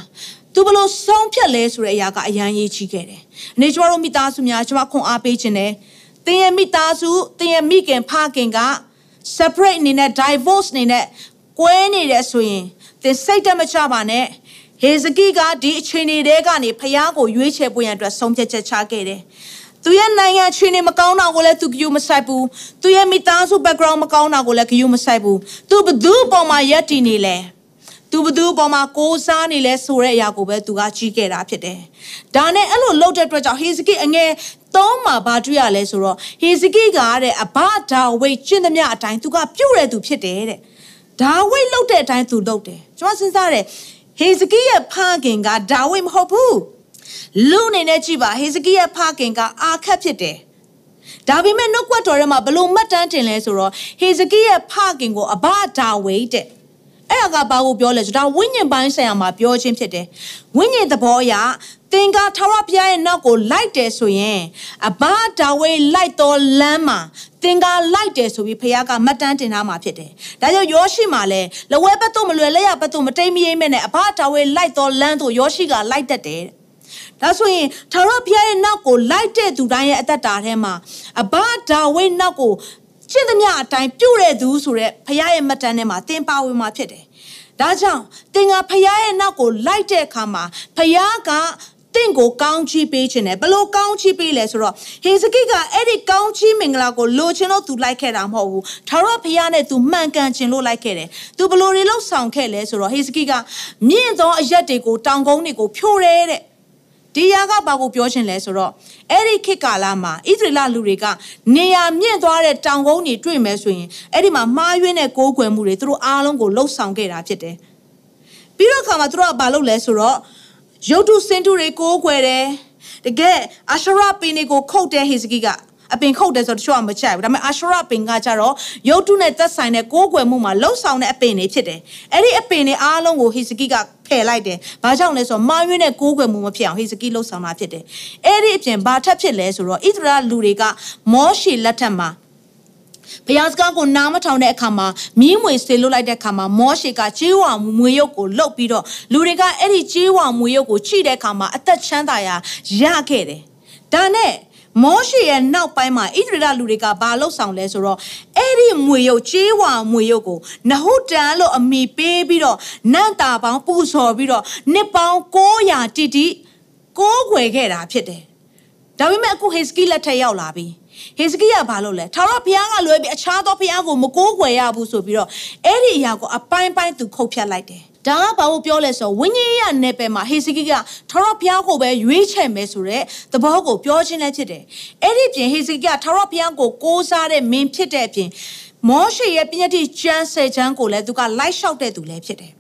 သူဘလို့ဆုံးဖြတ်လဲဆိုတဲ့အရာကအရန်ရေးကြီးခဲ့တယ်။နေကျမတို့မိသားစုများကျမခွန်အားပေးခြင်းနဲ့တင်းရဲ့မိသားစုတင်းရဲ့မိခင်ဖခင်က separate အနေနဲ့ divorce အနေနဲ့ကွဲနေတယ်ဆိုရင်တင်စိတ်တမချပါနဲ့ဟေဇကိကဒီအချိန်တွေကနေဖျားကိုရွေးချယ်ပွင့်ရအတွက်ဆုံးဖြတ်ချက်ချခဲ့တယ်။ သူရဲ့နိုင်ငံအခြေအနေမကောင်းတာကိုလည်းသူဂရုမစိုက်ဘူးသူရဲ့မိသားစု background မကောင်းတာကိုလည်းဂရုမစိုက်ဘူးသူဘသူ့ပေါ်မှာယက်တည်နေလဲသူဘသူ့ပေါ်မှာကိုးစားနေလဲဆိုတဲ့အရာကိုပဲသူကကြီးခဲ့တာဖြစ်တယ်ဒါနဲ့အဲ့လိုလုပ်တဲ့အတွက်ကြောင့်ဟေဇကိအငယ်သုံးမှာဘာတွေ့ရလဲဆိုတော့ဟေဇကိကတဲ့အဘဒါဝိတ်ကျင့်သမျှအတိုင်းသူကပြုတ်တဲ့သူဖြစ်တယ်တဲ့ဒါဝိတ်လုပ်တဲ့အတိုင်းသူလုပ်တယ်ကျွန်မစဉ်းစားတယ်ဟေဇကိရဲ့ဖခင်ကဒါဝိတ်မဟုတ်ဘူး လူအနေနဲ့ကြည့်ပါဟေဇကိရဲ့ဖခင်ကအာခတ်ဖြစ်တယ်ဒါပေမဲ့နှုတ်ကွက်တော်ထဲမှာဘလို့မှတ်တမ်းတင်လဲဆိုတော့ဟေဇကိရဲ့ဖခင်ကိုအဘဒါဝိတ်တဲ့အဲ့ဒါကဘာကိုပြောလဲဆိုတော့ဝိညာဉ်ပိုင်းဆိုင်ရာမှာပြောခြင်းဖြစ်တယ်ဝိညာဉ်သဘောအရသင်္ကာထာဝရဘုရားရဲ့နောက်ကိုလိုက်တယ်ဆိုရင်အဘဒါဝိလိုက်တော်လမ်းမှာသင်္ကာလိုက်တယ်ဆိုပြီးဘုရားကမှတ်တမ်းတင်ထားမှာဖြစ်တယ်။ဒါကြောင့်ယောရှိမှာလဲလဝဲဘက်သို့မလွယ်လက်ရဘက်သို့မတိမ်မရိမ့်မဲ့နဲ့အဘဒါဝိလိုက်တော်လမ်းသို့ယောရှိကလိုက်တတ်တယ်။ ဒါဆိုရင်ထာဝရဘုရားရဲ့နောက်ကိုလိုက်တဲ့သူတိုင်းရဲ့အသက်တာထဲမှာအဘဒါဝိဒ်နောက်ကိုကျင့်သမျှအတိုင်းပြုတဲ့သူဆိုတဲ့ဘုရားရဲ့မတန်ထဲမှာသင်ပါဝင်မှာဖြစ်တယ်။ဒါကြောင့်သင်ကဘုရားရဲ့နောက်ကိုလိုက်တဲ့အခါမှာဘုရားကတင့်ကိုကောင်းချီးပေးခြင်းနဲ့ဘလို့ကောင်းချီးပေးလဲဆိုတော့ဟေဇကိကအဲ့ဒီကောင်းချီးမင်္ဂလာကိုလိုချင်လို့သူလိုက်ခဲ့တာမဟုတ်ဘူးထာဝရဘုရားနဲ့သူမှန်ကန်ခြင်းလို့လိုက်ခဲ့တယ်သူဘလို့တွေလောက်ဆောင်ခဲ့လဲဆိုတော့ဟေဇကိကမြင့်သောအရက်တွေကိုတောင်ကုန်းတွေကိုဖြိုးရဲတဲ့ ဒီယာကဘာကိုပြောချင်လဲဆိုတော့အဲ့ဒီခေတ်ကာလမှာဣသရေလလူတွေကနေရာမြင့်သွားတဲ့တောင်ကုန်းတွေတွေ့မယ်ဆိုရင်အဲ့ဒီမှာမှားယွင်းတဲ့ကိုးကွယ်မှုတွေသူတို့အားလုံးကိုလှုပ်ဆောင်ခဲ့တာဖြစ်တယ်ပြီးတော့ခါမှာသူတို့ကဘာလုပ်လဲဆိုတော့ရုပ်တုစင်တုတွေကိုးကွယ်တယ်တကယ်အာရှရပင်တွေကိုခုတ်တဲ့ဟေဇကိက အပင်ခုတ်တယ်ဆိုတော့တချို့ကမကြိုက်ဘူးဒါပေမဲ့အာရှရပင်ကကြတော့ရုပ်တုနဲ့သက်ဆိုင်တဲ့ကိုးကွယ်မှုမှာလှုပ်ဆောင်တဲ့အပင်တွေဖြစ်တယ်အဲ့ဒီအပင်တွေအားလုံးကိုဟေဇကိကဖယ်လိုက်တယ်။ဘာကြောင့်လဲဆိုတော့မာရွေးနဲ့ကိုးကွယ်မှုမဖြစ်အောင်ဟေဇကိလှုပ်ဆောင်တာဖြစ်တယ်။အဲ့ဒီအပြင်ဘာထက်ဖြစ်လဲဆိုတော့ဣသရေလလူတွေကမောရှေလက်ထက်မှာဘုရားစကားကိုနားမထောင်တဲ့အခါမှာမြင်းမွေဆေလွတ်လိုက်တဲ့အခါမှာမောရှေကကြေးဝါမွေရုပ်ကိုလှုပ်ပြီးတော့လူတွေကအဲ့ဒီကြေးဝါမွေရုပ်ကိုချိတဲ့အခါမှာအသက်ချမ်းသာရာရခဲ့တယ်။ဒါနဲ့ မောရှေရဲ့နောက်ပိုင်းမှာဣသရေလလူတွေကဘာလှုပ်ဆောင်လဲဆိုတော့အဲ့ဒီမွေရုပ်ကြေးဝါမွေရုပ်ကိုနဟုတ်တန်လို့အမိပေးပြီးတော့နန့်တာပေါင်းပူဇော်ပြီးတော့နှစ်ပေါင်း900တိတိကိုးခွေခဲ့တာဖြစ်တယ်။ဒါပေမဲ့အခုဟေစကီလက်ထက်ရောက်လာပြီ။ဟေစကိကဘာလုပ်လဲထာဝရဘုရားကလွယ်ပြီးအခြားသောဘုရားကိုမကိုးကွယ်ရဘူးဆိုပြီးတော့အဲ့ဒီအရာကိုအပိုင်းပိုင်းသူခုတ်ဖြတ်လိုက်တယ် ဒါကဘာလို့ပြောလဲဆိုဝိညာဉ်ရနယ်ပယ်မှာဟေစကိကထာဝရဘုရားကိုပဲရွေးချယ်မယ်ဆိုတဲ့သဘောကိုပြောခြင်းလည်းဖြစ်တယ်အဲ့ဒီပြင်ဟေစကိကထာဝရဘုရားကိုကိုးစားတဲ့မင်းဖြစ်တဲ့အပြင်မောရှေရဲ့ပြည့်တိကျမ်းဆယ်ချမ်းကိုလည်းသူကလိုက်လျှောက်တဲ့သူလည်းဖြစ်တယ်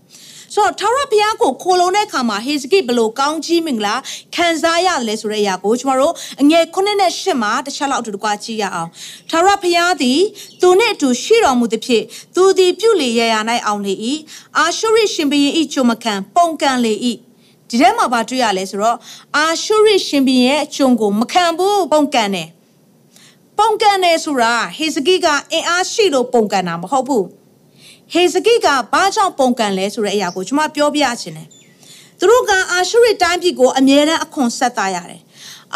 ဆိုတော့ထာဝရဘုရားကိုခိုလုံတဲ့အခါမှာဟေဇကိဘလို့ကောင်းကြီးမင်္ဂလာခံစားရတယ်လဲဆိုတဲ့အရာကိုကျွန်တော်တို့အငယ်9နဲ့10မှာတစ်ချက်လောက်အတူတကွာကြည့်ရအောင်ထာဝရဘုရားသည်သူနှင့်အတူရှိတော်မူသည်ဖြစ်သူသည်ပြုလေရရာ၌အောင်လေ၏အာရှုရိရှင်ဘုရင်၏ဂျုံမခံပုံကန်လေ၏ဒီထဲမှာဘာတွေ့ရလဲဆိုတော့အာရှုရိရှင်ဘုရင်ရဲ့ဂျုံကိုမခံဘူးပုံကန်တယ်ပုံကန်တယ်ဆိုတာဟေဇကိကအင်အားရှိလို့ပုံကန်တာမဟုတ်ဘူး ဟေဇကိကဘာကြောင့်ပုံကန်လဲဆိုတဲ့အရာကိုကျွန်မပြောပြချင်တယ်သူတို့ကအာရှုရိတိုင်းပြည်ကိုအမြဲတမ်းအခွန်ဆက်သားရတယ်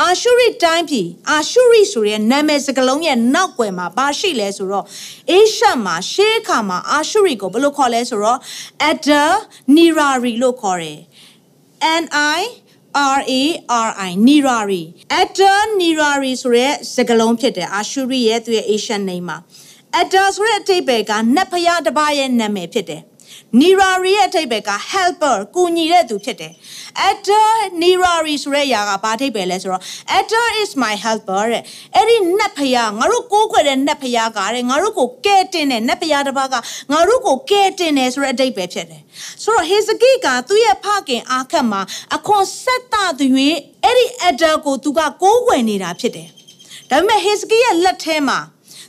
အာရှုရိတိုင်းပြည်အာရှုရိဆိုတဲ့နာမည်စကားလုံးရဲ့နောက်ွယ်မှာဘာရှိလဲဆိုတော့အေရှတ်မှာရှေးအခါမှာအာရှုရိကိုဘယ်လိုခေါ်လဲဆိုတော့ Adda Nirari လို့ခေါ်တယ် N I R A R I Nirari Adda Nirari ဆိုတဲ့စကားလုံးဖြစ်တယ်အာရှုရိရဲ့သူရဲ့ Asian name မှာ Adda ဆိုတဲ့အတိတ်ပဲကနတ်ဖျားတစ်ပါးရဲ့နာမည်ဖြစ်တယ်နီရာရီရဲ့အထိပ္ပယ်က helper ကူညီတဲ့သူဖြစ်တယ် Adder နီရာရီဆိုတဲ့အရာကဘာအထိပ္ပယ်လဲဆိုတော့ Adder is my helper တဲ့အဲ့ဒီနတ်ဖျားငါတို့ကိုးကွယ်တဲ့နတ်ဖျားကတဲ့ငါတို့ကိုကဲတင်တဲ့နတ်ဖျားတစ်ပါးကငါတို့ကိုကဲတင်တယ်ဆိုတဲ့အဓိပ္ပာယ်ဖြစ်တယ်ဆိုတော့ဟေဇကိကသူ့ရဲ့ဖခင်အာခတ်မှာအခွန်ဆက်တသူ၍အဲ့ဒီ Adder ကိုသူကကိုးကွယ်နေတာဖြစ်တယ်ဒါပေမဲ့ဟေဇကိရဲ့လက်ထဲမှာ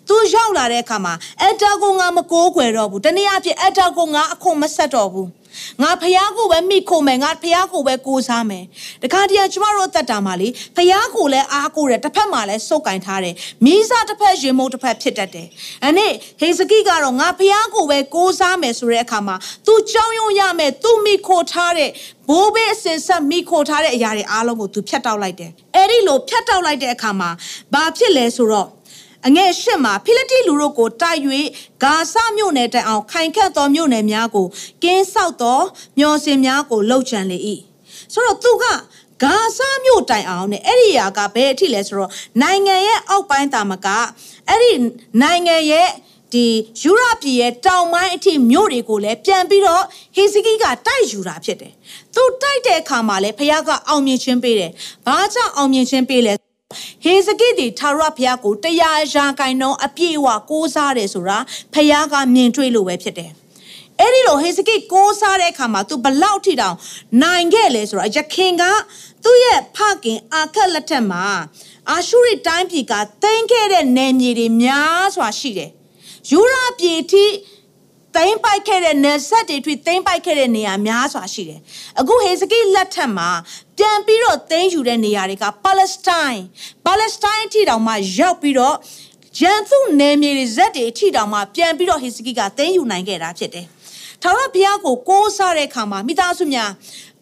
သူရောက်လာတဲ့အခါမှာအက်တာကိုငါမကိုးကွယ်တော့ဘူးတနည်းအားဖြင့်အက်တာကိုငါအခွန်မဆက်တော့ဘူးငါဖះကိုပဲမိခုံမယ်ငါဖះကိုပဲကိုးစားမယ်တခါတည်းကျမတို့တက်တာမှာလေဖះကိုလည်းအားကိုးတယ်တစ်ဖက်မှာလည်းစုပ်ကင်ထားတယ်မိစားတစ်ဖက်ရင်မုံတစ်ဖက်ဖြစ်တတ်တယ်အဲ့នេះဟေဇကိကတော့ငါဖះကိုပဲကိုးစားမယ်ဆိုတဲ့အခါမှာ तू ကြောင်းရုံရမယ် तू မိခိုထားတဲ့ဘိုးဘေးအစင်ဆက်မိခိုထားတဲ့အရာတွေအားလုံးကို तू ဖြတ်တောက်လိုက်တယ်အဲ့ဒီလိုဖြတ်တောက်လိုက်တဲ့အခါမှာဘာဖြစ်လဲဆိုတော့ အငယ်ရှစ်မှာဖိလိတိလူတို့ကိုတိုက်၍ဂါဆမြို့နယ်တိုင်အောင်ခိုင်ခတ်သောမြို့နယ်များကိုကင်းဆောက်သောမျော်စင်များကိုလှုပ်ချန်လေ၏ဆိုတော့သူကဂါဆမြို့တိုင်အောင်နဲ့အဲ့ဒီຢာကဘယ်အထိလဲဆိုတော့နိုင်ငံရဲ့အောက်ပိုင်းတာမကအဲ့ဒီနိုင်ငံရဲ့ဒီယူရပြည်ရဲ့တောင်ပိုင်းအထိမြို့တွေကိုလည်းပြန်ပြီးတော့ဟေဇကိကတိုက်ယူတာဖြစ်တယ်။သူတိုက်တဲ့အခါမှာလည်းဖခင်ကအောင်မြင်ခြင်းပေးတယ်။ဘာကြောင့်အောင်မြင်ခြင်းပေးလဲ ဟေဇကိတီထာဝရဘုရားကိုတရားရာဂိုင်နှုန်းအပြည့်အဝကိုးစားတယ်ဆိုတာဘုရားကမြင်တွေ့လို့ပဲဖြစ်တယ်။အဲ့ဒီလိုဟေဇကိကိုးစားတဲ့အခါမှာ तू ဘလောက်ထိတောင်နိုင်ခဲ့လဲဆိုတော့ယခင်ကသူ့ရဲ့ဖခင်အာခက်လက်ထက်မှာအာရှုရိတိုင်းပြည်ကတင်းခဲ့တဲ့နယ်မြေတွေများစွာရှိတယ်။ယူရာပြည်ထိသိမ်းပိုက်ခဲ့တဲ့နယ်ဆက်တွေထွေသိမ်းပိုက်ခဲ့တဲ့နေရာများစွာရှိတယ်။အခုဟေဇကိလက်ထက်မှာ ပြန်ပြီးတော့သိမ်းယူတဲ့နေရာတွေကပါလက်စတိုင်းပါလက်စတိုင်းအထိတောင်မှရောက်ပြီးတော့ဂျန်သူနယ်မြေတွေဇက်တွေအထိတောင်မှပြန်ပြီးတော့ဟေဇကိကသိမ်းယူနိုင်ခဲ့တာဖြစ်တယ်။ထာဝရဘုရားကိုကိုးစားတဲ့အခါမှာမိသားစုများ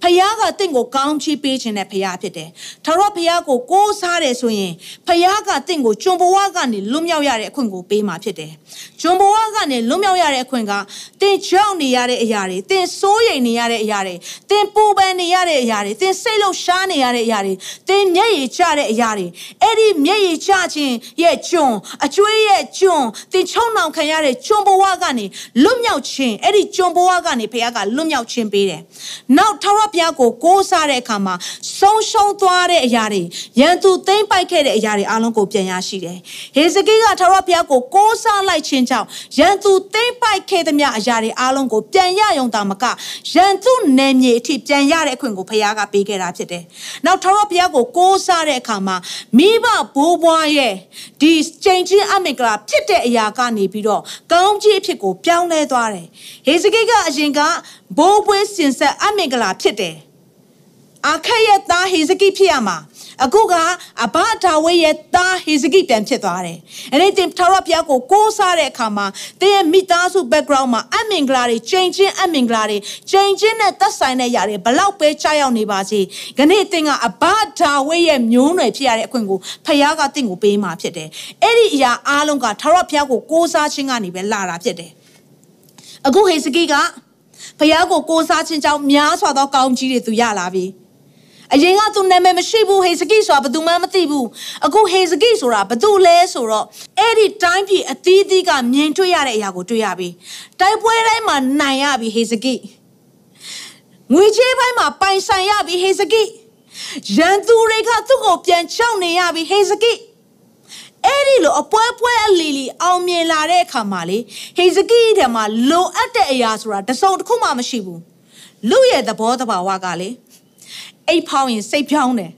ဖခင်ကတင့်ကိုကောင်းချီးပေးခြင်းတဲ့ဖခင်ဖြစ်တယ်။ထာဝရဘုရားကိုကိုးစားတယ်ဆိုရင်ဖခင်ကတင့်ကိုကျွန်ဘဝကနေလွတ်မြောက်ရတဲ့အခွင့်ကိုပေးမှာဖြစ်တယ်။ကျွန်ဘဝကနေလွတ်မြောက်ရတဲ့အခွင့်ကတင်ကြောက်နေရတဲ့အရာတွေတင်စိုးရိမ်နေရတဲ့အရာတွေတင်ပူပန်နေရတဲ့အရာတွေတင်စိတ်လှုပ်ရှားနေရတဲ့အရာတွေတင်မျက်ရည်ကျတဲ့အရာတွေအဲ့ဒီမျက်ရည်ကျခြင်းရဲ့ကျွန်အကျွေးရဲ့ကျွန်တင်ချုံနှောင်ခံရတဲ့ကျွန်ဘဝကနေလွတ်မြောက်ခြင်းအဲ့ဒီကျွန်ဘဝကနေဖခင်ကလွတ်မြောက်ခြင်းပေးတယ်။နောက်ထာဝရဘုရားကိုကိုးစားတဲ့အခါမှာဆုံးရှုံးသွားတဲ့အရာတွေရန်သူသိမ့်ပိုက်ခဲ့တဲ့အရာတွေအလုံးကိုပြန်ရရှိတယ်။ဟေဇကိကထာဝရဘုရားကိုကိုးစားလိုက်ခြင်းကြောင့်ရန်သူသိမ့်ပိုက်ခဲ့သမျှအရာတွေအလုံးကိုပြန်ရယုံတာမကရန်သူနယ်မြေအထိပြန်ရတဲ့အခွင့်ကိုဘုရားကပေးခဲ့တာဖြစ်တယ်။နောက်ထာဝရဘုရားကိုကိုးစားတဲ့အခါမှာမိဘဘိုးဘွားရဲ့ဒီချိန်ချင်းအမင်္ဂလာဖြစ်တဲ့အရာကနေပြီးတော့ကောင်းကြီးအဖြစ်ကိုပြောင်းလဲသွားတယ်။ဟေဇကိကအရင်ကဘိုးဘွေးစင်ဆက်အမင်္ဂလာဖြစ်တယ်။အခက်ရဲ့သားဟေဇကိဖြစ်ရမှာအခုကအဘဒါဝိရဲ့သားဟေဇကိပြန်ဖြစ်သွားတယ်။အဲ့ဒီတင်ထာဝရဘုရားကိုကိုးစားတဲ့အခါမှာတင်းရဲ့မိသားစု background မှာအမင်္ဂလာတွေချိန်ချင်းအမင်္ဂလာတွေချိန်ချင်းနဲ့သက်ဆိုင်တဲ့ຢာတွေဘလောက်ပဲကြားရောက်နေပါစေ။ခနေ့တင်ကအဘဒါဝိရဲ့မျိုးနွယ်ဖြစ်ရတဲ့အခွင့်ကိုဖခင်ကတင့်ကိုပေးมาဖြစ်တယ်။အဲ့ဒီအရာအားလုံးကထာဝရဘုရားကိုကိုးစားခြင်းကနေပဲလာတာဖြစ်တယ်။အခုဟေဇကိက ဖခင်ကိုကိုးစားခြင်းကြောင့်များစွာသောကောင်းကြီးတွေသူရလာပြီ။အရင်ကသူနာမည်မရှိဘူးဟေဇကိဆိုတာဘယ်သူမှမသိဘူးအခုဟေဇကိဆိုတာဘယ်သူလဲဆိုတော့အဲ့ဒီတိုင်းပြည်အသီးသီးကမြင်တွေ့ရတဲ့အရာကိုတွေ့ရပြီတိုက်ပွဲတိုင်းမှာနိုင်ရပြီဟေဇကိငွေချေးပိုင်းမှာပိုင်ဆိုင်ရပြီဟေဇကိရန်သူတွေကသူ့ကိုပြန်ချောက်နေရပြီဟေဇကိ အဲ့ဒီလိုအပွဲပွဲအလီလီအောင်မြင်လာတဲ့အခါမှာလေဟေဇကိတဲ့မှာလိုအပ်တဲ့အရာဆိုတာတစုံတစ်ခုမှမရှိဘူးလူရဲ့သဘောတဘာဝကလေအိတ်ဖောင်းရင်စိတ်ဖြောင်းတယ်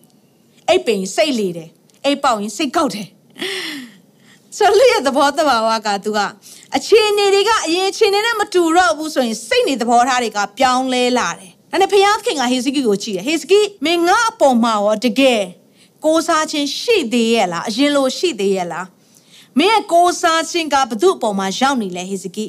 အိတ်ပိန်စိတ်လေတယ်အိတ်ပေါက်ရင်စိတ်ကောက်တယ်ဆိုလို့ရသဘောတဘာဝကသူကအခြေအနေတွေကအရင်အခြေအနေနဲ့မတူတော့ဘူးဆိုရင်စိတ်နေသဘောထားတွေကပြောင်းလဲလာတယ်ဒါနဲ့ဖျားခင်ကဟေစကိကိုကြည့်တယ်ဟေစကိမင်းငါအပေါ်မှာရောတကယ် ကိုးစားခြင်းရှိသေးရဲ့လားအရင်လိုရှိသေးရဲ့လားမင်းရဲ့ကိုးစားခြင်းကဘု து အပေါ်မှာရောက်နေလဲဟေစကိ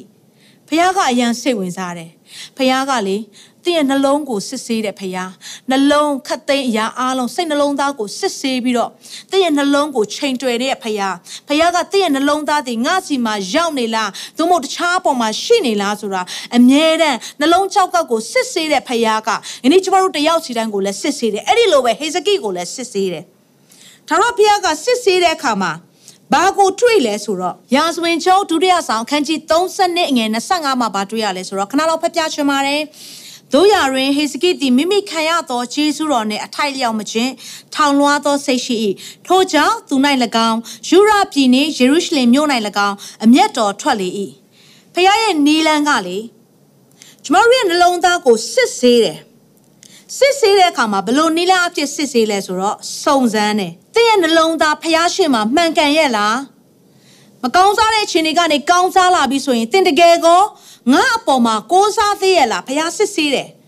ဖျားကအရန်စိတ်ဝင်စားတယ်ဖျားကလေသင်ရဲ့နှလုံးကိုစစ်ဆေးတဲ့ဖခင်နှလုံးခတ်သိမ်းအရာအားလုံးစိတ်နှလုံးသားကိုစစ်ဆေးပြီးတော့သင်ရဲ့နှလုံးကိုချိန်တွယ်တဲ့ဖခင်ဖခင်ကသင်ရဲ့နှလုံးသားတွေငါစီမှာရောက်နေလားသို့မဟုတ်တခြားပေါ်မှာရှိနေလားဆိုတာအမြဲတမ်းနှလုံးကြောက်ကပ်ကိုစစ်ဆေးတဲ့ဖခင်ကယနေ့ကျမတို့တယောက်စီတိုင်းကိုလည်းစစ်ဆေးတယ်အဲ့ဒီလိုပဲဟေဇကိကိုလည်းစစ်ဆေးတယ် ထာဝရဘုရားကစစ်ဆေးတဲ့အခါမှာဘာကိုတွေ့လဲဆိုတော့ရာဇဝင်ကျုံဒုတိယဆောင်အခန်းကြီး32အငယ်25မှာဘာတွေ့ရလဲဆိုတော့ခဏလောက်ဖတ်ပြချင်ပါတယ်တို့ရတွင်ဟေစကိသည်မိမိခံရသောဂျေဇုတော်နှင့်အထိုက်လျောက်မခြင်းထောင်လွှားသောစိတ်ရှိ၏ထို့ကြောင့်သူ၌၎င်းယူရပြည်နှင့်ယေရုရှလင်မြို့၌၎င်းအမျက်တော်ထွက်လေ၏ဖခင်ရဲ့နီလန်းကလေကျမတို့ရဲ့နှလုံးသားကိုစစ်ဆေးတယ်စစ်ဆေးတဲ့အခါမှာဘလို့နီလန်းအဖြစ်စစ်ဆေးလဲဆိုတော့စုံစမ်းတယ်။ တဲ့ရဲ့နှလုံးသားဖျားရှင်မှာမှန်ကန်ရဲ့လား။မကောင်းစားတဲ့ခြင်းတွေကနေကောင်းစားလာပြီဆိုရင်တင်တကယ်ကောငါအပေါ်မှာကိုးစားသေးရဲ့လားဖျားစစ်ဆေးတယ်။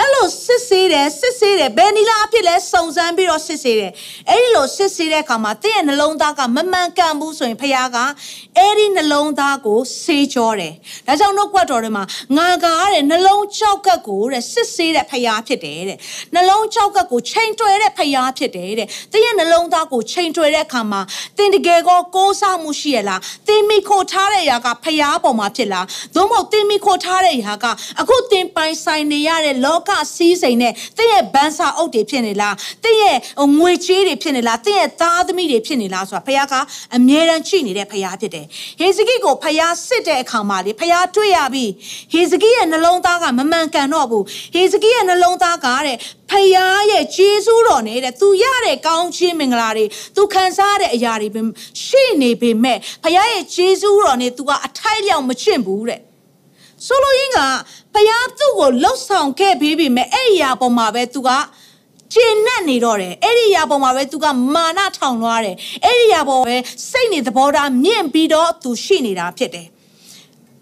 အဲ့လိုစစ်ဆေးတယ်စစ်ဆေးတယ်ဘယ်နီလာအဖြစ်လဲစုံစမ်းပြီးတော့စစ်ဆေးတယ်အဲ့ဒီလိုစစ်ဆေးတဲ့အခါမှာတင့်ရဲ့နှလုံးသားကမမှန်ကန်ဘူးဆိုရင်ဖခင်ကအဲ့ဒီနှလုံးသားကိုဆေးကြောတယ်ဒါကြောင့်နှုတ်ကပတ်တော်ထဲမှာငါကားတဲ့နှလုံးကြောက်ကပ်ကိုတဲ့စစ်ဆေးတဲ့ဖခင်ဖြစ်တယ်တဲ့နှလုံးကြောက်ကပ်ကိုချိန်တွယ်တဲ့ဖခင်ဖြစ်တယ်တဲ့တင့်ရဲ့နှလုံးသားကိုချိန်တွယ်တဲ့အခါမှာတင်တကယ်ကိုကိုးစားမှုရှိရလားတင်မိခိုထားတဲ့အရာကဖခင်ပေါ်မှာဖြစ်လားသို့မဟုတ်တင်မိခိုထားတဲ့အရာကအခုတင်ပိုင်ဆိုင်နေရတဲ့လောကစီးစိမ်နဲ့တင့်ရဲ့ဘန်းစာအုပ်တွေဖြစ်နေလားတင့်ရဲ့ငွေချေးတွေဖြစ်နေလားတင့်ရဲ့သားသမီးတွေဖြစ်နေလားဆိုတာဖခင်ကအမြဲတမ်းကြည့်နေတဲ့ဖခင်ဖြစ်တယ်ဟေဇကိကိုဖခင်စစ်တဲ့အခါမှာလေဖခင်တွေ့ရပြီဟေဇကိရဲ့နှလုံးသားကမမှန်ကန်တော့ဘူးဟေဇကိရဲ့နှလုံးသားကတဲ့ဖခင်ရဲ့ဂျေဇုတော်နဲ့တဲ့သူရတဲ့ကောင်းခြင်းမင်္ဂလာတွေသူခံစားတဲ့အရာတွေရှိနေပေမဲ့ဖခင်ရဲ့ဂျေဇုတော်နဲ့သူကအထိုက်လျောက်မချင့်ဘူးတဲ့ ဆိုလိုရင်းကဖယားသူ့ကိုလှုပ်ဆောင်ခဲ့ပြီးပြီမဲ့အဲ့ဒီအရာပေါ်မှာပဲသူကကျဉ်နဲ့နေတော့တယ်အဲ့ဒီအရာပေါ်မှာပဲသူကမာနထောင်လွှားတယ်အဲ့ဒီအရာပေါ်ပဲစိတ်နေသဘောထားမြင့်ပြီးတော့သူရှိနေတာဖြစ်တယ်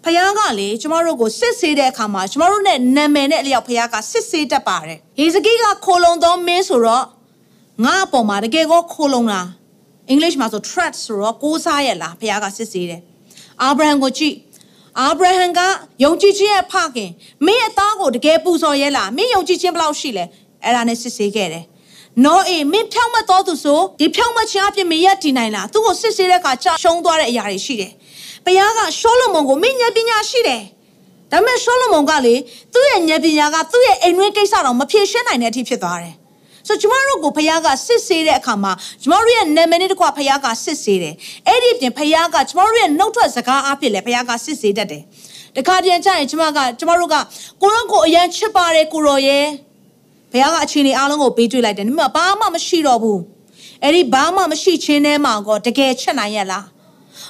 ဖယားကလေကျမတို့ကိုစစ်ဆေးတဲ့အခါမှာကျမတို့နဲ့နာမည်နဲ့အလျောက်ဖယားကစစ်ဆေးတတ်ပါတယ်ဟေဇကိကခိုလုံသောမင်းဆိုတော့ငါအပေါ်မှာတကယ်ကိုခိုလုံလားအင်္ဂလိပ်မှာဆို threat ဆိုတော့ကိုးစားရလားဖယားကစစ်ဆေးတယ်အာဗြဟံကိုကြည့် အာဗြဟံကယုံကြည်ခြင်းရဲ့ဖခင်မင်းရဲ့သားကိုတကယ်ပူဇော်ရဲလားမင်းယုံကြည်ခြင်းဘယ်လောက်ရှိလဲအဲ့ဒါနဲ့စစ်ဆေးခဲ့တယ်နော်အေမင်းဖြောင်းမတော်သူဆိုဒီဖြောင်းမခြင်းအပြင်မရက်တည်နိုင်လားသူ့ကိုစစ်ဆေးတဲ့အခါကြာရှုံးသွားတဲ့အရာတွေရှိတယ်ဘုရားကရှောလမုန်ကိုမင်းဉာဏ်ပညာရှိတယ်ဒါပေမဲ့ရှောလမုန်ကလေသူ့ရဲ့ဉာဏ်ပညာကသူ့ရဲ့အိမ်တွင်းကိစ္စတော့မဖြေရှင်းနိုင်တဲ့အထိဖြစ်သွားတယ် ဆိုကျမတို့ကိုဖခင်ကစစ်ဆေးတဲ့အခါမှာကျမတို့ရဲ့နာမည်နဲ့တကွဖခင်ကစစ်ဆေးတယ်အဲ့ဒီပြင်ဖခင်ကကျမတို့ရဲ့နှုတ်ထွက်စကားအဖြစ်လည်းဖခင်ကစစ်ဆေးတတ်တယ်တခါတည်းကျရင်ကျမကကျမတို့ကကိုရောကိုအရန်ချစ်ပါတယ်ကိုရောရဲ့ဘုရားကအခြေအနေအားလုံးကိုပေးတွေ့လိုက်တယ်ဒါပေမဲ့ဘာမှမရှိတော့ဘူးအဲ့ဒီဘာမှမရှိခြင်းထဲမှာကောတကယ်ချက်နိုင်ရလား။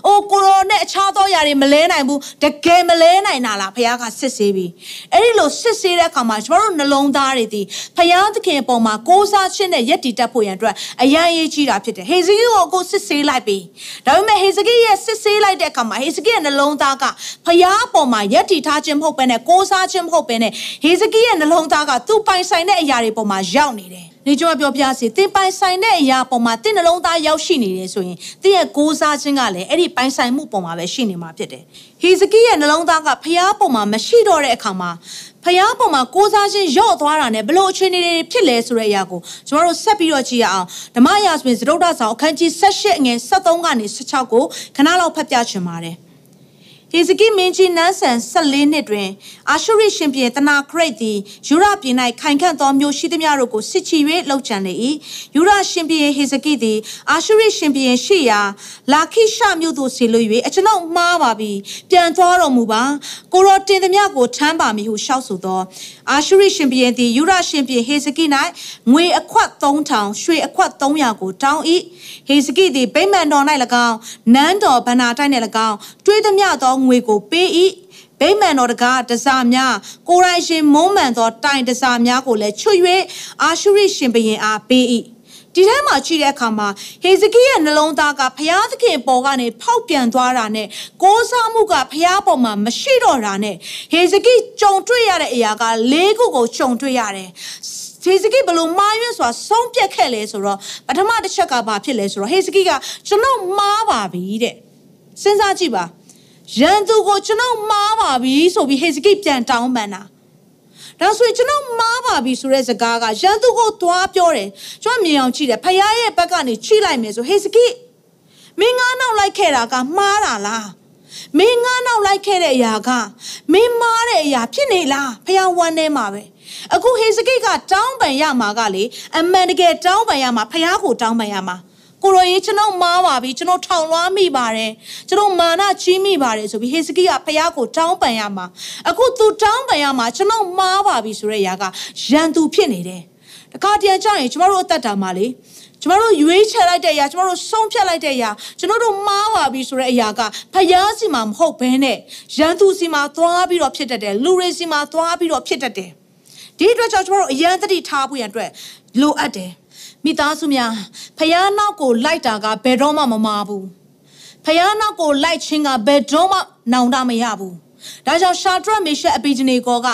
အိုကိုရောနဲ့အခြားသောຢာတွေမလဲနိုင်ဘူး။တကယ်မလဲနိုင်တာလားဖခင်ကစစ်ဆေးပြီး။အဲ့ဒီလိုစစ်ဆေးတဲ့အခါမှာကျမတို့နှလုံးသားတွေဒီဖခင်သခင်အပေါ်မှာကိုးစားခြင်းနဲ့ယက်တီတက်ဖို့ရန်အတွက်အရန်ရေးကြီးတာဖြစ်တယ်။ဟေဇကိကိုကိုစစ်ဆေးလိုက်ပြီး။ဒါပေမဲ့ဟေဇကိရဲ့စစ်ဆေးလိုက်တဲ့အခါမှာဟေဇကိရဲ့နှလုံးသားကဖခင်အပေါ်မှာယက်တီထားခြင်းမဟုတ်ဘဲနဲ့ကိုးစားခြင်းမဟုတ်ဘဲနဲ့ဟေဇကိရဲ့နှလုံးသားကသူ့ပိုင်ဆိုင်တဲ့အရာတွေပေါ်မှာရောက်နေတယ်။ နေကျွန်မပြောပြစီသင်ပိုင်ဆိုင်တဲ့အရာပေါ်မှာသင်နှလုံးသားရောက်ရှိနေတယ်ဆိုရင်သင်ရဲ့ကိုးစားခြင်းကလည်းအဲ့ဒီပိုင်ဆိုင်မှုပေါ်မှာပဲရှိနေမှာဖြစ်တယ်။ဟေဇကိရဲ့နှလုံးသားကဖျားပေါ်မှာမရှိတော့တဲ့အခါမှာဖျားပေါ်မှာကိုးစားခြင်းရော့သွားတာနဲ့ဘလို့အခြေအနေတွေဖြစ်လဲဆိုတဲ့အရာကိုကျွန်တော်တို့ဆက်ပြီးတော့ကြည့်ရအောင်ဓမ္မရာဆိုရင်သရုတ်ဒဆောင်အခန်းကြီး78အငယ်73ကနေ16ကိုခဏလောက်ဖတ်ပြချင်ပါတယ်။ ဟေဇကိမင်းကြီးနန်းဆန်14နှစ်တွင် အာရှုရိရှင်ပြည်တနာခရိတ်သည်ယူရပြည်၌ခိုင်ခန့်သောမြို့ရှိသမျှတို့ကိုစစ်ချီ၍လှုပ်ကြံလေ၏ယူရရှင်ပြည်ဟေဇကိသည်အာရှုရိရှင်ပြည်ရှိရာလာခိရှမြို့သို့ဆေလွ၍အကျွန်ုပ်မှားပါပြီပြန်သွားတော်မူပါကိုရောတင်သမျှကိုထမ်းပါမည်ဟုရှောက်ဆိုသောအာရှုရိရှင်ပြည်သည်ယူရရှင်ပြည်ဟေဇကိ၌ငွေအခွက်3000ရွှေအခွက်300ကိုတောင်း၏ဟေဇကိသည်ဗိမာန်တော်၌၎င်းနန်းတော်ဗန္နာတိုက်၌၎င်းတွေးသမျှသောငွေကိုပေး၏ဗိမာန်တော်တကားတစားများကိုရိုင်းရှင်မုံမှန်သောတိုင်တစားများကိုလည်းချွတ်၍အာရှုရိရှင်ဘရင်အားပေး၏ဒီထဲမှာကြည့်တဲ့အခါမှာဟေဇကိရဲ့နှလုံးသားကဘုရားသခင်ပေါ်ကနေဖောက်ပြန်သွားတာနဲ့ကိုးစားမှုကဘုရားပေါ်မှာမရှိတော့တာနဲ့ဟေဇကိကြုံတွေ့ရတဲ့အရာက၄ခုကိုကြုံတွေ့ရတယ်ဟေဇကိဘလို့မာရွံ့စွာဆုံးပြတ်ခဲ့လဲဆိုတော့ပထမတစ်ချက်ကဘာဖြစ်လဲဆိုတော့ဟေဇကိကကျွန်တော်မားပါပြီတဲ့စဉ်းစားကြည့်ပါ ရန်သူကိုကျွန်တော်မှားပါပြီဆိုပြီးဟေဇကိပြန်တောင်းပန်တာဒါဆိုရင်ကျွန်တော်မားပါပြီဆိုတဲ့စကားကရန်သူကိုသွားပြောတယ်ကျွန်တော်မြင်အောင်ကြည့်တယ်ဖခင်ရဲ့ဘက်ကနေချိလိုက်မယ်ဆိုဟေစကိမင်းငါနောက်လိုက်ခဲ့တာကမှားတာလားမင်းငါနောက်လိုက်ခဲ့တဲ့အရာကမင်းမားတဲ့အရာဖြစ်နေလားဖခင်ဝမ်းထဲမှာပဲအခုဟေစကိကတောင်းပန်ရမှာကလေအမှန်တကယ်တောင်းပန်ရမှာဖခင်ကိုတောင်းပန်ရမှာ ကိုရောကြီးကျွန်တော်မားပါပြီကျွန်တော်ထောင်လွှားမိပါတယ်ကျွန်တော်မာနကြီးမိပါတယ်ဆိုပြီးဟေစကိကဖခင်ကိုတောင်းပန်ရမှာအခုသူတောင်းပန်ရမှာကျွန်တော်မားပါပြီဆိုတဲ့ຢာကရန်သူဖြစ်နေတယ်တခါတည်းကျရင်ကျမတို့အသက်တာမှာလေကျမတို့ရွေးချယ်လိုက်တဲ့အရာကျမတို့ဆုံးဖြတ်လိုက်တဲ့အရာကျွန်တော်တို့မှားပါပြီဆိုတဲ့အရာကဖယားစီမှာမဟုတ်ဘဲနဲ့ရန်သူစီမှာသွားပြီးတော့ဖြစ်တတ်တယ်လူတွေစီမှာသွားပြီးတော့ဖြစ်တတ်တယ်ဒီအတွက်ကြောင့်ကျမတို့အရန်တတိထားဖို့ရန်အတွက်လိုအပ်တယ် မိသားစုများဖယားနောက်ကိုလိုက်တာကဘယ်တော့မှမမာဘူးဖယားနောက်ကိုလိုက်ခြင်းကဘယ်တော့မှနောင်တမရဘူးဒါကြောင့်ရှာဒရက်မေရှက်အပီဂျနေကောက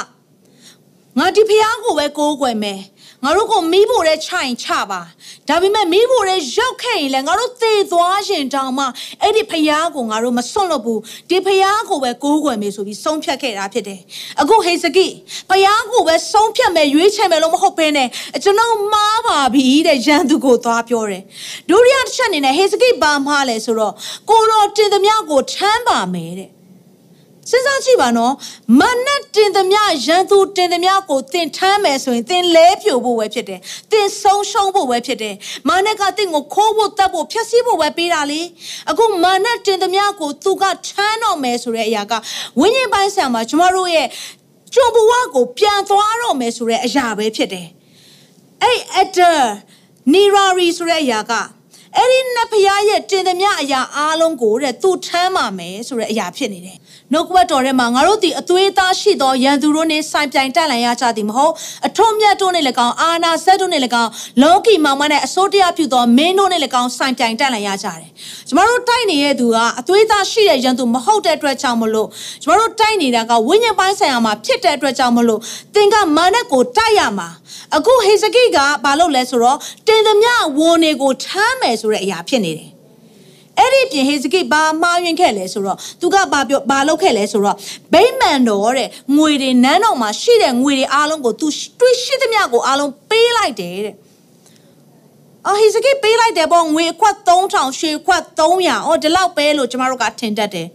ငါဒီဖယားကိုပဲကိုးကွယ်မယ် ငါတို့ကိုမီးဖို့တဲ့ခြိုင်ချပါဒါပေမဲ့မီးဖို့တဲ့ရောက်ခဲ့ရင်လည်းငါတို့သေသွားရှင်တောင်မှအဲ့ဒီဖယားကိုငါတို့မစွန့်လွတ်ဘူးဒီဖယားကိုပဲကိုးကွယ်မယ်ဆိုပြီးဆုံးဖြတ်ခဲ့တာဖြစ်တယ်အခုဟေစကိဖယားကိုပဲဆုံးဖြတ်မယ်ရွေးချယ်မယ်လို့မဟုတ်ဘဲနဲ့ကျွန်တော်မားပါပြီတဲ့ရန်သူကိုသွားပြောတယ်ဒုတိယတစ်ချက်အနေနဲ့ဟေစကိဘာမှားလဲဆိုတော့ကိုတော်တင်သမျှကိုထမ်းပါမယ်တဲ့ စဉ်းစားကြည့်ပါနော်မနတ်တင်သမျှရန်သူတင်သမျှကိုတင်ထမ်းမယ်ဆိုရင်တင်လဲပြိုဖို့ပဲဖြစ်တယ်တင်ဆုံးရှုံးဖို့ပဲဖြစ်တယ်မနတ်ကတင်ကိုခိုးဖို့တတ်ဖို့ဖျက်ဆီးဖို့ပဲပေးတာလေအခုမနတ်တင်သမျှကိုသူကထမ်းတော့မယ်ဆိုတဲ့အရာကဝိညာဉ်ပိုင်းဆံမှာကျမတို့ရဲ့ကြုံဘဝကိုပြန်သွားတော့မယ်ဆိုတဲ့အရာပဲဖြစ်တယ်အဲ့အတာနီရာရီဆိုတဲ့အရာကအဲ့ဒီနတ်ဖရားရဲ့တင်သမျှအရာအားလုံးကိုတဲ့သူထမ်းပါမယ်ဆိုတဲ့အရာဖြစ်နေတယ် နှုတ်ကပတ်တော်ထဲမှာငါတို့ဒီအသွေးသားရှိသောရန်သူတို့နှင့်ဆိုင်ပြိုင်တက်လန်ရကြသည်မဟုတ်အထွတ်မြတ်တို့နှင့်၎င်းအာနာဆက်တို့နှင့်၎င်းလောကီမောင်မနဲ့အစိုးတရားပြုသောမင်းတို့နှင့်၎င်းဆိုင်ပြိုင်တက်လန်ရကြတယ်ကျမတို့တိုက်နေတဲ့သူကအသွေးသားရှိတဲ့ရန်သူမဟုတ်တဲ့အတွက်ကြောင့်မလို့ကျမတို့တိုက်နေတာကဝိညာဉ်ပိုင်းဆိုင်ရာမှာဖြစ်တဲ့အတွက်ကြောင့်မလို့သင်ကမာနကိုတိုက်ရမှာအခုဟေဇကိကဘာလုပ်လဲဆိုတော့တင်သမျှဝန်တွေကိုထမ်းမယ်ဆိုတဲ့အရာဖြစ်နေတယ် အဲ့ဒီပြင်ဟေဇကိဘာမှားယွင်းခဲ့လဲဆိုတော့သူကဘာပြောဘာလုပ်ခဲ့လဲဆိုတော့ဗိမာန်တော်တဲ့ငွေတွေနန်းတော်မှာရှိတဲ့ငွေတွေအားလုံးကိုသူတွေးရှိသမျှကိုအားလုံးပေးလိုက်တယ်တဲ့အော်ဟေဇကိပေးလိုက်တယ်ပေါ့ငွေအခွက်3000ရွှေခွက်300အော်ဒီလောက်ပဲလို့ကျမတို့ကထင်တတ်တယ်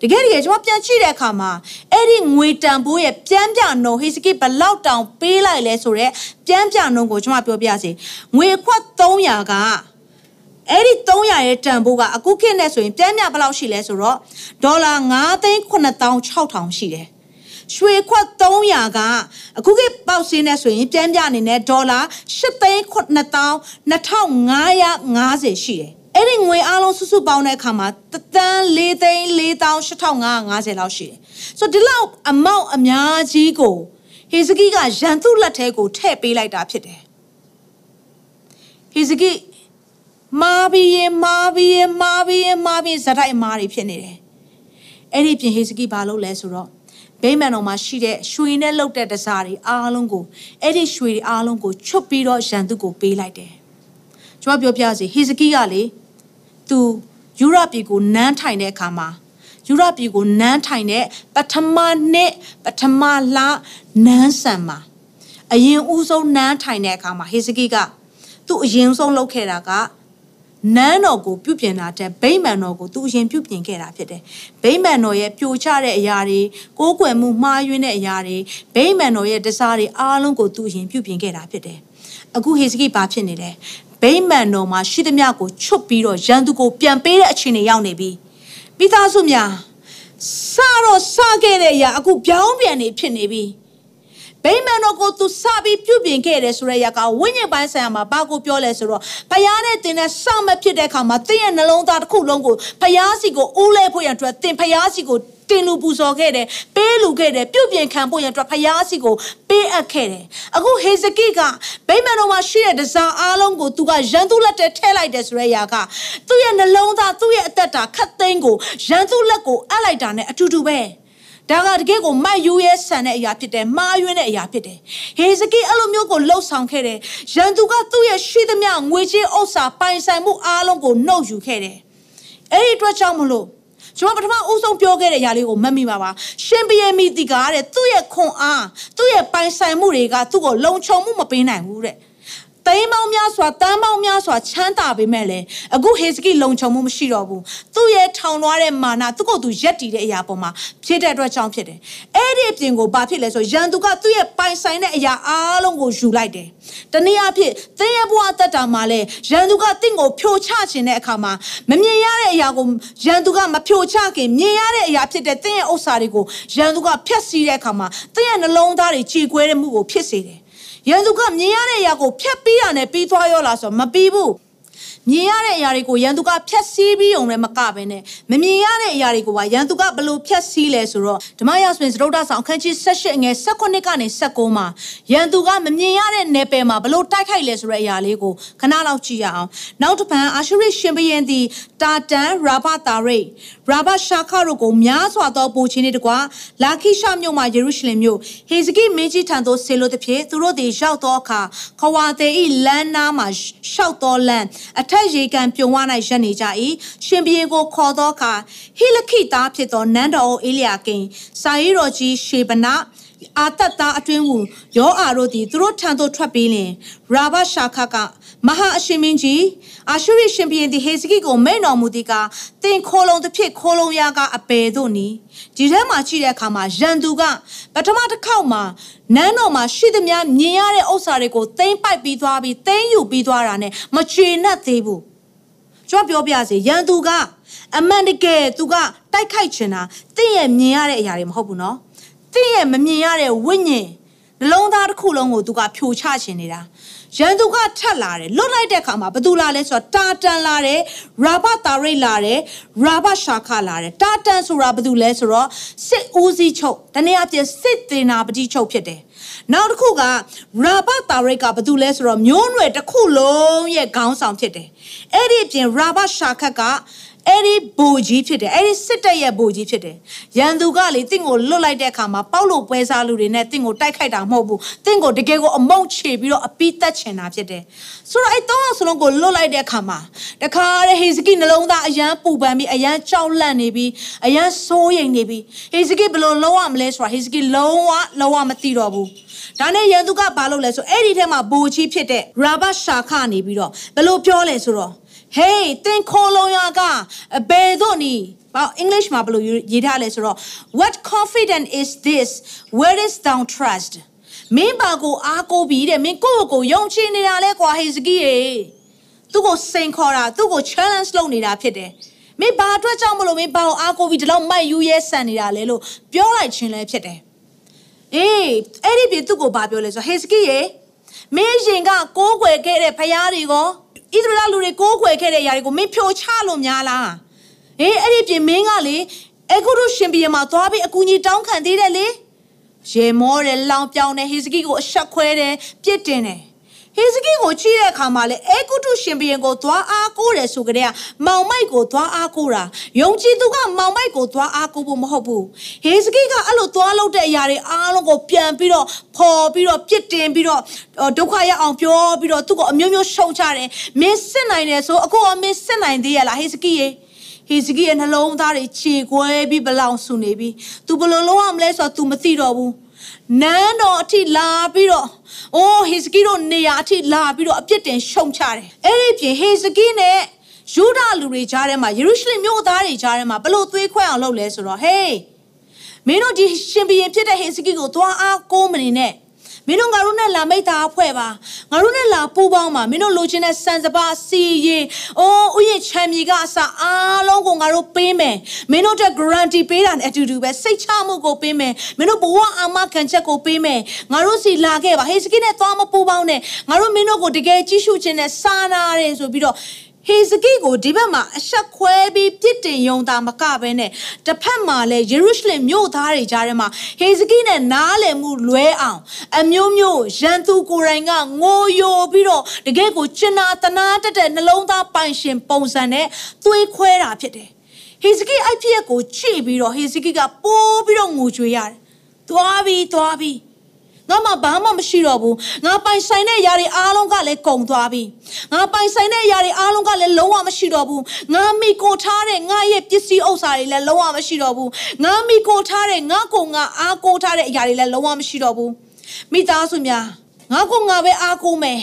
တကယ်တကယ်ကျွန်မပြန်ကြည့်တဲ့အခါမှာအဲ့ဒီငွေတန်ဖိုးရဲ့ပြန်ပြနှုံဟေစကိဘလောက်တောင်ပေးလိုက်လဲဆိုတော့ပြန်ပြနှုံကိုကျွန်မပြောပြစီငွေခွက်300က အဲ့ဒီ300ရဲ့တန်ဖိုးကအခုခေတ်နဲ့ဆိုရင်ပြန်မြဘယ်လောက်ရှိလဲဆိုတော့ဒေါ်လာ9,9600ရှိတယ်ရွှေခွက်300ကအခုခေတ်ပေါက်စင်းနဲ့ဆိုရင်ပြန်ပြအနေနဲ့ဒေါ်လာ8,9550ရှိတယ်အဲ့ဒီငွေအားလုံးစုစုပေါင်းတဲ့အခါမှာတသန်း၄သိန်း၄တောင်း8550လောက်ရှိတယ်ဆိုတော့ဒီလောက်အမောက်အများကြီးကိုဟေဇကိကရန်သူလက်ထဲကိုထည့်ပေးလိုက်တာဖြစ်တယ်ဟေဇကိ မာဘီယေမာဘီယေမာဘီယေမာဘီဇတိုက်မာတွေဖြစ်နေတယ်အဲ့ဒီပြင်ဟေဇကိဘာလုပ်လဲဆိုတော့ဗိမာန်တော်မှာရှိတဲ့ရွှေနဲ့လုပ်တဲ့တစားတွေအားလုံးကိုအဲ့ဒီရွှေတွေအားလုံးကိုချွတ်ပြီးတော့ရန်သူကိုပေးလိုက်တယ်ကျွန်မပြောပြစီဟေဇကိကလေသူယူရပြည်ကိုနန်းထိုင်တဲ့အခါမှာယူရပြည်ကိုနန်းထိုင်တဲ့ပထမနှစ်ပထမလနန်းဆန်မှာအရင်ဦးဆုံးနန်းထိုင်တဲ့အခါမှာဟေဇကိကသူ့အရင်ဆုံးလုပ်ခဲ့တာက နန်းတော်ကိုပြုပြင်တာတဲ့ဗိမာန်တော်ကိုသူအရင်ပြုပြင်ခဲ့တာဖြစ်တယ်။ဗိမာန်တော်ရဲ့ပြိုကျတဲ့အရာတွေကိုးကွယ်မှုမှားယွင်းတဲ့အရာတွေဗိမာန်တော်ရဲ့တစားတွေအားလုံးကိုသူအရင်ပြုပြင်ခဲ့တာဖြစ်တယ်။အခုဟေစကိဘာဖြစ်နေလဲဗိမာန်တော်မှာရှိသမျှကိုချွတ်ပြီးတော့ရန်သူကိုပြန်ပေးတဲ့အခြေအနေရောက်နေပြီမိသားစုများစတော့စခဲ့တဲ့အရာအခုပြောင်းပြန်နေဖြစ်နေပြီ ဗိမာန်တော်ကိုသူစပြီးပြုပြင်ခဲ့တယ်ဆိုတဲ့ရကဝိညာဉ်ပိုင်းဆိုင်ရာမှာဘာကိုပြောလဲဆိုတော့ဖယားနဲ့တင်တဲ့စမဖြစ်တဲ့အခါမှာသင်ရဲ့နှလုံးသားတစ်ခုလုံးကိုဖယားစီကိုအိုးလဲဖို့ရန်အတွက်သင်ဖယားစီကိုတင်လူပူဇော်ခဲ့တယ်ပေးလူခဲ့တယ်ပြုတ်ပြင်ခံဖို့ရန်အတွက်ဖယားစီကိုပေးအပ်ခဲ့တယ်အခုဟေဇကိကဗိမာန်တော်မှာရှိတဲ့တစားအားလုံးကိုသူကရန်သူလက်ထဲထည့်လိုက်တယ်ဆိုတဲ့ຢာကသူ့ရဲ့နှလုံးသားသူ့ရဲ့အသက်တာခတ်သိမ်းကိုရန်သူလက်ကိုအပ်လိုက်တာနဲ့အတူတူပဲ ဒါကတကယ်ကိုမိုက်ယူရဲဆန်တဲ့အရာဖြစ်တယ်မှားယွင်းတဲ့အရာဖြစ်တယ်ဟေဇကိအဲ့လိုမျိုးကိုလှုပ်ဆောင်ခဲ့တယ်ရန်သူကသူ့ရဲ့ရှိသမျှငွေကြေးဥစ္စာပိုင်ဆိုင်မှုအားလုံးကိုနှုတ်ယူခဲ့တယ်အဲ့ဒီအတွက်ကြောင့်မလို့ကျွန်မပထမအဦးဆုံးပြောခဲ့တဲ့အရာလေးကိုမတ်မိပါပါရှင်ဘီယေမီတီကာတဲ့သူ့ရဲ့ခွန်အားသူ့ရဲ့ပိုင်ဆိုင်မှုတွေကသူ့ကိုလုံခြုံမှုမပေးနိုင်ဘူးတဲ့ သိမ်းပေါင်းများစွာတန်းပေါင်းများစွာချမ်းသာပေမဲ့လည်းအခုဟေစကိလုံခြုံမှုမရှိတော့ဘူးသူ့ရဲ့ထောင်လွှားတဲ့မာနသူ့ကိုယ်သူရက်တည်တဲ့အရာပေါ်မှာဖြစ်တဲ့အတွက်ကြောင့်ဖြစ်တယ်အဲ့ဒီအပြင်ကိုဘာဖြစ်လဲဆိုရန်သူကသူ့ရဲ့ပိုင်ဆိုင်တဲ့အရာအားလုံးကိုယူလိုက်တယ်တနည်းအားဖြင့်သင်ရဲ့ဘဝတက်တာမှာလဲရန်သူကတင့်ကိုဖြိုချခြင်းတဲ့အခါမှာမမြင်ရတဲ့အရာကိုရန်သူကမဖြိုချခင်မြင်ရတဲ့အရာဖြစ်တဲ့သင်ရဲ့ဥစ္စာတွေကိုရန်သူကဖျက်ဆီးတဲ့အခါမှာသင်ရဲ့နှလုံးသားတွေကြေကွဲတဲ့မှုကိုဖြစ်စေတယ် ရန်သူကမြင်ရတဲ့အရာကိုဖျက်ပြီးတာနဲ့ပြီးသွားရောလားဆိုတော့မပြီးဘူး မြင်ရတဲ့အရာတွေကိုရန်သူကဖျက်ဆီးပြီးုံနဲ့မကဘဲနဲ့မမြင်ရတဲ့အရာတွေကိုပါရန်သူကဘလို့ဖျက်ဆီးလဲဆိုတော့ဓမ္မရာဆိုရင်သရုတ်ဒဆောင်အခန်းကြီး78ငယ်16ကနေ19မှာရန်သူကမမြင်ရတဲ့နယ်ပယ်မှာဘလို့တိုက်ခိုက်လဲဆိုတဲ့အရာလေးကိုခဏလောက်ကြည့်ရအောင်နောက်တစ်ပံအာရှရိရှင်ဘရင်သည်တာတန်ရာဘတာရိတ်ရာဘရှာခတို့ကိုများစွာသောပိုချင်းတွေတကွာလာခိရှမြို့မှယေရုရှလင်မြို့ဟေဇကိမင်းကြီးထံသို့ဆေလို့တဖြစ်သူတို့သည်ရောက်သောအခါခွာသေးဤလမ်းနားမှာရှောက်သောလမ်းအထက်ရေကန်ပြုံဝ၌ရပ်နေကြ၏ရှင်ဘရင်ကိုခေါ်သောအခါဟိလခိသားဖြစ်သောနန်းတော်အေလျာကိန်စာရေးတော်ကြီးရှေဗနာအာတတ်သားအတွင်းဝယောအာတို့သည်သူတို့ထံသို့ထွက်ပြီးလင်ရာဘရှာခက မဟာအရှင်မင်းကြီးအာရှုရိရှင်ဘုရင်သည်ဟေစကိကိုမိန်တော်မူသည်ကတင်ခိုးလုံးတစ်ဖြစ်ခိုးလုံးရကအပေတို့နီဒီထဲမှာရှိတဲ့အခါမှာရန်သူကပထမတစ်ခေါက်မှာနန်းတော်မှာရှိသမျှမြင်ရတဲ့ဥစ္စာတွေကိုသိမ်းပိုက်ပြီးသွားပြီးသိမ်းယူပြီးသွားတာ ਨੇ မချေနှက်သေးဘူးကြွပြောပြစေရန်သူကအမှန်တကယ်သူကတိုက်ခိုက်ချင်တာတင့်ရဲ့မြင်ရတဲ့အရာတွေမဟုတ်ဘူးနော်တင့်ရဲ့မမြင်ရတဲ့ဝိညာဉ်နှလုံးသားတစ်ခုလုံးကိုသူကဖြိုချချင်နေတာ ရန်သူကထက်လာတယ်လွတ်လိုက်တဲ့အခါမှာဘသူလာလဲဆိုတော့တာတန်လာတယ်ရာဘတာရိတ်လာတယ်ရာဘရှာခလာတယ်တာတန်ဆိုတာဘသူလဲဆိုတော့စစ်ဦးစီးချုပ်တနည်းအားဖြင့်စစ်တင်နာပတိချုပ်ဖြစ်တယ်နောက်တစ်ခုကရာဘတာရိတ်ကဘသူလဲဆိုတော့မျိုးနွယ်တစ်ခုလုံးရဲ့ခေါင်းဆောင်ဖြစ်တယ်အဲ့ဒီအပြင်ရာဘရှာခက အဲ့ဒီဘူကြီးဖြစ်တယ်အဲ့ဒီစစ်တပ်ရဲ့ဘူကြီးဖြစ်တယ်ရန်သူကလေတင့်ကိုလွတ်လိုက်တဲ့အခါမှာပေါက်လို့ပွဲစားလူတွေနဲ့တင့်ကိုတိုက်ခိုက်တာမဟုတ်ဘူးတင့်ကိုတကယ်ကိုအမုံချေပြီးတော့အပီးတက်ချင်တာဖြစ်တယ်ဆိုတော့အဲ့တောင်းအောင်စလုံးကိုလွတ်လိုက်တဲ့အခါမှာတခါတဲ့ဟေဇကိနှလုံးသားအယမ်းပူပန်ပြီးအယမ်းကြောက်လန့်နေပြီးအယမ်းစိုးရိမ်နေပြီးဟေဇကိဘယ်လိုလုံးဝမလဲဆိုတာဟေဇကိလုံးဝလုံးဝမသိတော့ဘူးဒါနဲ့ရန်သူကဘာလုပ်လဲဆိုအဲ့ဒီထဲမှာဘူကြီးဖြစ်တဲ့ရာဘရှာခနေပြီးတော့ဘယ်လိုပြောလဲဆိုတော့ hey တင်ခိုးလုံးရကဘယ်တော့နီဘာ English မှာဘယ်လိုရေးထားလဲဆိုတော့ what confident is this where is thou trust မင်းပါကိုအားကိုးပြီးတဲ့မင်းကိုယ့်ကိုယုံကြည်နေတာလဲကွာဟေစကီရေသူ့ကိုစိန်ခေါ်တာသူ့ကို challenge လုပ်နေတာဖြစ်တယ်မင်းဘာအတွက်ကြောင့်မလို့မင်းဘာကိုအားကိုးပြီးဒီလောက်မိုက်ယူရဲဆန်နေတာလဲလို့ပြောလိုက်ခြင်းလဲဖြစ်တယ်အေးအဲ့ဒီပြည်သူ့ကိုဘာပြောလဲဆိုဟေစကီရေမင်းရင်ကကိုးကွယ်ခဲ့တဲ့ဖရားတွေကို ဣသရေလလူတွေကိုးကွယ်ခဲ့တဲ့ຢာတွေကိုမင်းဖြိုချလို့များလားအေးအဲ့ဒီပြင်မင်းကလေအဂုရုရှင်ပြည်မှာသွားပြီးအကူကြီးတောင်းခံသေးတယ်လေရေမောတယ်လောင်ပြောင်းတယ်ဟေဇကိကိုအဆက်ခွဲတယ်ပြစ်တင်တယ် ဟေဇကိကိုချီးတဲ့အခါမှာလေအေဂုတုရှင်ဘုရင်ကိုသွားအားကိုးတယ်ဆိုကြတဲ့မောင်မိုက်ကိုသွားအားကိုးတာယုံကြည်သူကမောင်မိုက်ကိုသွားအားကိုးဖို့မဟုတ်ဘူးဟေဇကိကအဲ့လိုသွားလုပ်တဲ့အရာတွေအားလုံးကိုပြန်ပြီးတော့ဖော်ပြီးတော့ပြစ်တင်ပြီးတော့ဒုက္ခရအောင်ပြောပြီးတော့သူ့ကိုအမျိုးမျိုးရှုံချတယ်မင်းစစ်နိုင်တယ်ဆိုအခုအမင်းစစ်နိုင်သေးရလားဟေဇကိရေဟေဇကိရဲ့နှလုံးသားတွေခြေကွဲပြီးဘလောင်ဆူနေပြီ तू ဘယ်လိုလုပ်ရမလဲဆိုတော့ तू မသိတော့ဘူး နန်းတော်အထိလာပြီးတော့အိုးဟေဇကိတို့နေရာအထိလာပြီးတော့အပြစ်တင်ရှုံချတယ်အဲ့ဒီပြင်ဟေဇကိနဲ့ယူဒလူတွေကြားထဲမှာယေရုရှလင်မြို့သားတွေကြားထဲမှာဘလို့သွေးခွဲအောင်လုပ်လဲဆိုတော့ဟေးမင်းတို့ဒီရှင်ဘီရင်ဖြစ်တဲ့ဟေဇကိကိုသွားအားကိုးမနေနဲ့ မင်းတို့ငါတို့နဲ့လာမိတ်တာအဖွဲ့ပါငါတို့နဲ့လာပူးပေါင်းပါမင်းတို့လိုချင်တဲ့စံစပါစီရင်အိုးဥယျာဉ်ချမ်းမြေကအစအားလုံးကိုငါတို့ပေးမယ်မင်းတို့တဲ့ guarantee ပေးတာနဲ့အတူတူပဲစိတ်ချမှုကိုပေးမယ်မင်းတို့ဘဝအာမခံချက်ကိုပေးမယ်ငါတို့စီလာခဲ့ပါဟေးစကိနဲ့သွားမပူးပေါင်းနဲ့ငါတို့မင်းတို့ကိုတကယ်ကြည့်ရှုခြင်းနဲ့စာနာတယ်ဆိုပြီးတော့ ဟေဇကိကိုဒီဘက်မှာအဆက်ခွဲပြီးပြစ်တင်ယုံတာမကဘဲနဲ့တစ်ဖက်မှာလည်းယေရုရှလင်မြို့သားတွေကြားထဲမှာဟေဇကိနဲ့နားလည်မှုလွဲအောင် အမျိုးမျိုးရန်သူကိုယ်တိုင်ကငိုယိုပြီးတော့တကယ်ကိုကျင်နာတနာတက်တဲ့နှလုံးသားပိုင်ရှင်ပုံစံနဲ့သွေးခွဲတာဖြစ်တယ်ဟေဇကိအဲ့ဖြစ်ကိုချိပြီးတော့ဟေဇကိကပိုးပြီးတော့ငိုကြွေရတယ်သွားပြီသွားပြီ ငါမှဘာမှမရှိတော့ဘူးငါပိုင်ဆိုင်တဲ့ຢာတွေအားလုံးကလည်းကုန်သွားပြီငါပိုင်ဆိုင်တဲ့ຢာတွေအားလုံးကလည်းလုံးဝမရှိတော့ဘူးငါမိကိုထားတဲ့ငါရဲ့ပစ္စည်းဥစ္စာတွေလည်းလုံးဝမရှိတော့ဘူးငါမိကိုထားတဲ့ငါကိုငါအားကိုထားတဲ့အရာတွေလည်းလုံးဝမရှိတော့ဘူးမိသားစုများ ငါကငါပဲအားကိုးမယ်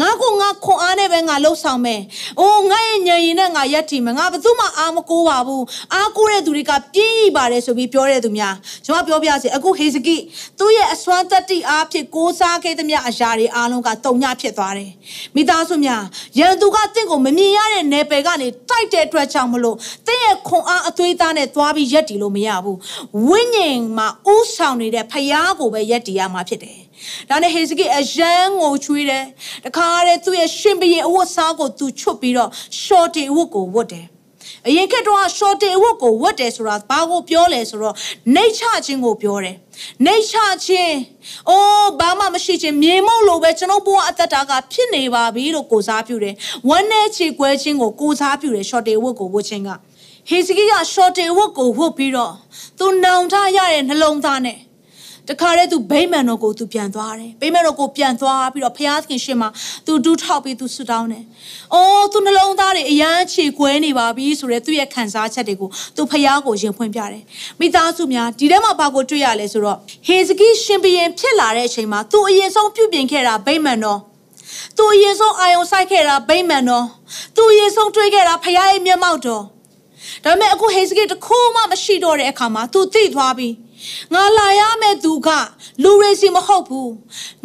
ငါကငါခွန်အားနဲ့ပဲငါလှုပ်ဆောင်မယ်အိုးငါရဲ့ညံရင်နဲ့ငါရက်တီမယ်ငါဘယ်သူမှအားမကိုးပါဘူးအားကိုးတဲ့သူတွေကပြင်းရပါတယ်ဆိုပြီးပြောတဲ့သူများကျွန်မပြောပြစီအခုဟေဇကိသူ့ရဲ့အစွမ်းတတ္တိအားဖြင့်ကိုးစားခဲ့သမျှအရာတွေအားလုံးကတုံညဖြစ်သွားတယ်မိသားစုများရန်သူကတင့်ကိုမမြင်ရတဲ့နယ်ပယ်ကနေတိုက်တဲ့အတွက်ကြောင့်မလို့တင့်ရဲ့ခွန်အားအသွေးသားနဲ့သွားပြီးရက်တီလို့မရဘူးဝိညာဉ်မှာဥဆောင်နေတဲ့ဖျားကိုပဲရက်တီရမှာဖြစ်တယ် ဒါနဲ့ဟေဇကိအယံငိုချွေးတယ်တခါတည်းသူ့ရဲ့ရှင်ဘရင်အဝတ်စားကိုသူချွတ်ပြီးတော့ရှော့တီအဝတ်ကိုဝတ်တယ်အရင်ကတည်းကရှော့တေဝတ်ကိုဝတ်တယ်ဆိုတာဘာကိုပြောလဲဆိုတော့နှိတ်ချခြင်းကိုပြောတယ်နှိတ်ချခြင်းအိုးဘာမှမရှိခြင်းမြေမုတ်လိုပဲကျွန်တော်ဘဝအသက်တာကဖြစ်နေပါပြီလို့ကိုစားပြုတယ်ဝမ်းနဲ့ချေကွဲခြင်းကိုကိုစားပြုတယ်ရှော့တေဝတ်ကိုဝတ်ခြင်းကဟေဇကိကရှော့တေဝတ်ကိုဝတ်ပြီးတော့သူနောင်တရတဲ့နှလုံးသားနဲ့ တခါတည်းသူဗိမာန်တော်ကိုသူပြန်သွားတယ်ဗိမာန်တော်ကိုပြန်သွားပြီးတော့ဘုရားသခင်ရှေ့မှာသူဒူးထောက်ပြီးသူဆုတောင်းတယ်။အော်သူနှလုံးသားတွေအယမ်းခြေကွဲနေပါပြီဆိုတဲ့သူ့ရဲ့ခံစားချက်တွေကိုသူဘုရားကိုရင်ဖွင့်ပြတယ်။မိသားစုများဒီထဲမှာဘာကိုတွေ့ရလဲဆိုတော့ဟေဇကိရှင်ဘုရင်ဖြစ်လာတဲ့အချိန်မှာသူအရင်ဆုံးပြုပြင်ခဲ့တာဗိမာန်တော်သူအရင်ဆုံးအာယုံဆိုင်ခဲ့တာဗိမာန်တော်သူအရင်ဆုံးတွေးခဲ့တာဖခင်ရဲ့မျက်မှောက်တော်ဒါပေမဲ့အခုဟေဇကိတခုမှမရှိတော့တဲ့အခါမှာသူသိသွားပြီ။ ငါလာရမယ့်သူကလူရိစီမဟုတ်ဘူး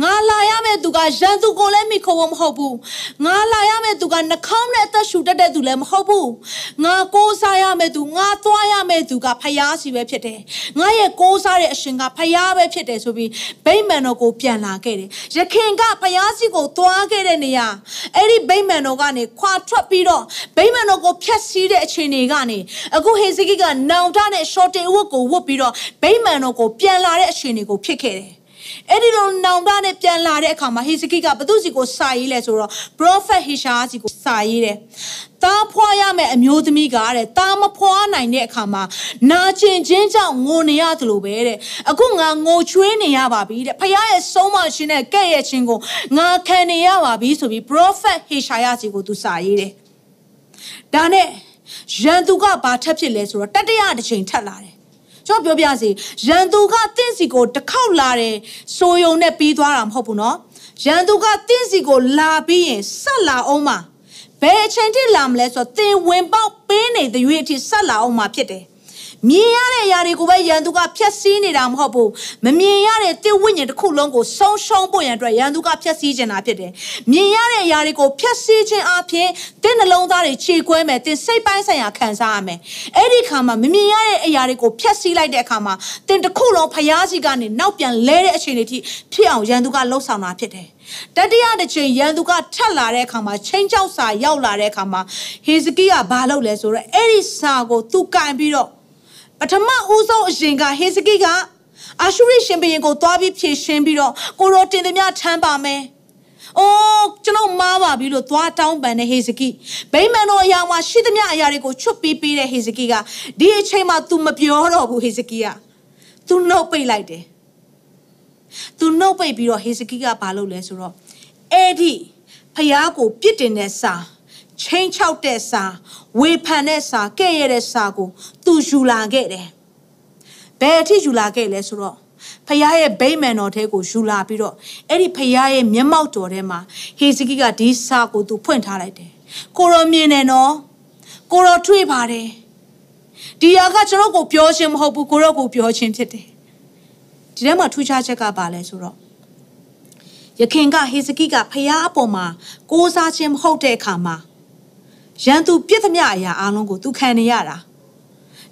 ငါလာရမယ့်သူကရန်သူကိုလည်းမိခိုးဖို့မဟုတ်ဘူးငါလာရမယ့်သူကနှာခေါင်းနဲ့အသက်ရှူတတ်တဲ့သူလည်းမဟုတ်ဘူးငါကိုးစားရမယ့်သူငါသွားရမယ့်သူကဖယားစီပဲဖြစ်တယ်ငါရဲ့ကိုးစားတဲ့အရှင်ကဖယားပဲဖြစ်တယ်ဆိုပြီးဗိမာန်တော်ကိုပြန်လာခဲ့တယ်ရခင်ကဖယားစီကိုသွားခဲ့တဲ့နေရာအဲ့ဒီဗိမာန်တော်ကနေခွာထွက်ပြီးတော့ဗိမာန်တော်ကိုဖျက်ဆီးတဲ့အခြေအနေကနေအခုဟေဇကိကနောင်တနဲ့ရှော့တေဝတ်ကိုဝတ်ပြီးတော့ဗိမာန်တော်ကိုပြန်လာတဲ့အခြေအနေကိုဖြစ်ခဲ့တယ်အဲ့ဒီလိုနောင်တနဲ့ပြန်လာတဲ့အခါမှာဟေဇကိကဘသူစီကိုစာရေးလဲဆိုတော့ prophet ဟေရှာစီကိုစာရေးတယ်။တားဖွာရမယ့်အမျိုးသမီးကတဲ့တားမဖွာနိုင်တဲ့အခါမှာနာကျင်ခြင်းကြောင့်ငိုနေရတယ်လို့ပဲတဲ့။အခုငါငိုချွေးနေရပါပြီတဲ့။ဖခင်ရဲ့ဆုံးမခြင်းနဲ့ကဲ့ရဲ့ခြင်းကိုငါခံနေရပါပြီဆိုပြီး prophet ဟေရှာယစီကိုသူစာရေးတယ်။ဒါနဲ့ရန်သူကဘာထက်ဖြစ်လဲဆိုတော့တတရတစ်ချိန်ထက်လာတယ် ကျွန်တော်ပြောပြစီရန်သူကတင့်စီကိုတစ်ခေါက်လာတယ်ဆိုယုံနဲ့ပြီးသွားတာမဟုတ်ဘူးနော်ရန်သူကတင့်စီကိုလာပြီးရင်ဆက်လာအောင်မှာဘယ်အချိန်ထိလာမလဲဆိုတော့တင်ဝင်ပေါက်ပေးနေတဲ့ရွေးအထိဆက်လာအောင်မှာဖြစ်တယ် မြင်ရတဲ့အရာတွေကိုပဲရန်သူကဖျက်ဆီးနေတာမဟုတ်ဘူးမမြင်ရတဲ့တိဝိညာဉ်တစ်ခုလုံးကိုဆုံးရှုံးဖို့ရန်အတွက်ရန်သူကဖျက်ဆီးခြင်းတာဖြစ်တယ်မြင်ရတဲ့အရာတွေကိုဖျက်ဆီးခြင်းအပြင်တင်းနှလုံးသားတွေခြေခွဲမယ်တင်းစိတ်ပိုင်းဆိုင်ရာခံစားရမယ်အဲ့ဒီခါမှာမမြင်ရတဲ့အရာတွေကိုဖျက်ဆီးလိုက်တဲ့အခါမှာတင်းတစ်ခုလုံးဖျားစီကနေနောက်ပြန်လဲတဲ့အခြေအနေထိဖြစ်အောင်ရန်သူကလှုပ်ဆောင်တာဖြစ်တယ်တတိယတစ်ချိန်ရန်သူကထက်လာတဲ့အခါမှာချင်းချောက်စာရောက်လာတဲ့အခါမှာဟေဇကိကဘာလုပ်လဲဆိုတော့အဲ့ဒီစာကိုသူကင်ပြီးတော့ပ ထမဦးဆုံးအရင်ကဟေဇကိကအာရှုရိရှင်ဘုရင်ကိုသွားပြီးဖြည့်ရှင်းပြီးတော့ကိုရောတင်သည်များထမ်းပါမယ်။အိုးကျွန်တော်မားပါပြီလို့သွားတောင်းပန်တဲ့ဟေဇကိဗိမာန်တော်အရာမှာရှိသမျှအရာတွေကိုချွတ်ပြီးပေးတဲ့ဟေဇကိကဒီအချိန်မှာ तू မပြောတော့ဘူးဟေဇကိက तू နှုတ်ပိတ်လိုက်တယ်။ तू နှုတ်ပိတ်ပြီးတော့ဟေဇကိကဘာလုပ်လဲဆိုတော့အဲ့ဒီဖျားကိုပြစ်တင်တဲ့စာ ချင်းချောက်တဲ့စာဝေဖန်တဲ့စာကဲ့ရဲ့တဲ့စာကိုသူယူလာခဲ့တယ်ဘယ်အထိယူလာခဲ့လဲဆိုတော့ဖခင်ရဲ့ဗိမာန်တော်ထဲကိုယူလာပြီးတော့အဲ့ဒီဖခင်ရဲ့မျက်မှောက်တော်ထဲမှာဟေဇကိကဒီစာကိုသူဖွင့်ထားလိုက်တယ်ကိုရောမြင်တယ်နော်ကိုရောတွေ့ပါတယ်ဒီဟာကကျွန်တော်ကိုပြောခြင်းမဟုတ်ဘူးကိုရောကိုပြောခြင်းဖြစ်တယ်ဒီထဲမှာထူးခြားချက်ကပါလဲဆိုတော့ယခင်ကဟေဇကိကဖခင်အပေါ်မှာကိုးစားခြင်းမဟုတ်တဲ့အခါမှာ ရန်သူပြစ်သမျှအရာအားလုံးကိုသူခံနေရတာ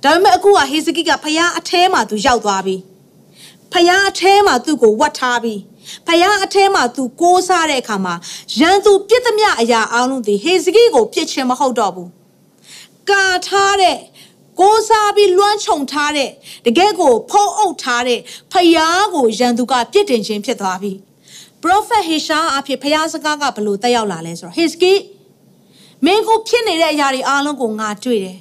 ဒါပေမဲ့အခုကဟေဇကိကဖျားအထဲမှာသူရောက်သွားပြီဖျားအထဲမှာသူ့ကိုဝတ်ထားပြီဖျားအထဲမှာသူကိုးစားတဲ့အခါမှာရန်သူပြစ်သမျှအရာအားလုံးဒီဟေဇကိကိုပြစ်ခြင်းမဟုတ်တော့ဘူးကာထားတဲ့ကိုးစားပြီးလွှမ်းခြုံထားတဲ့တကယ်ကိုဖုံးအုပ်ထားတဲ့ဖျားကိုရန်သူကပြစ်တင်ခြင်းဖြစ်သွားပြီ prophet ဟေရှာအဖြစ်ဖျားစကားကဘလို့တက်ရောက်လာလဲဆိုတော့ Hezki မင်းကိုဖြစ်နေတဲ့အရာတွေအားလုံးကိုငါတွေ့တယ်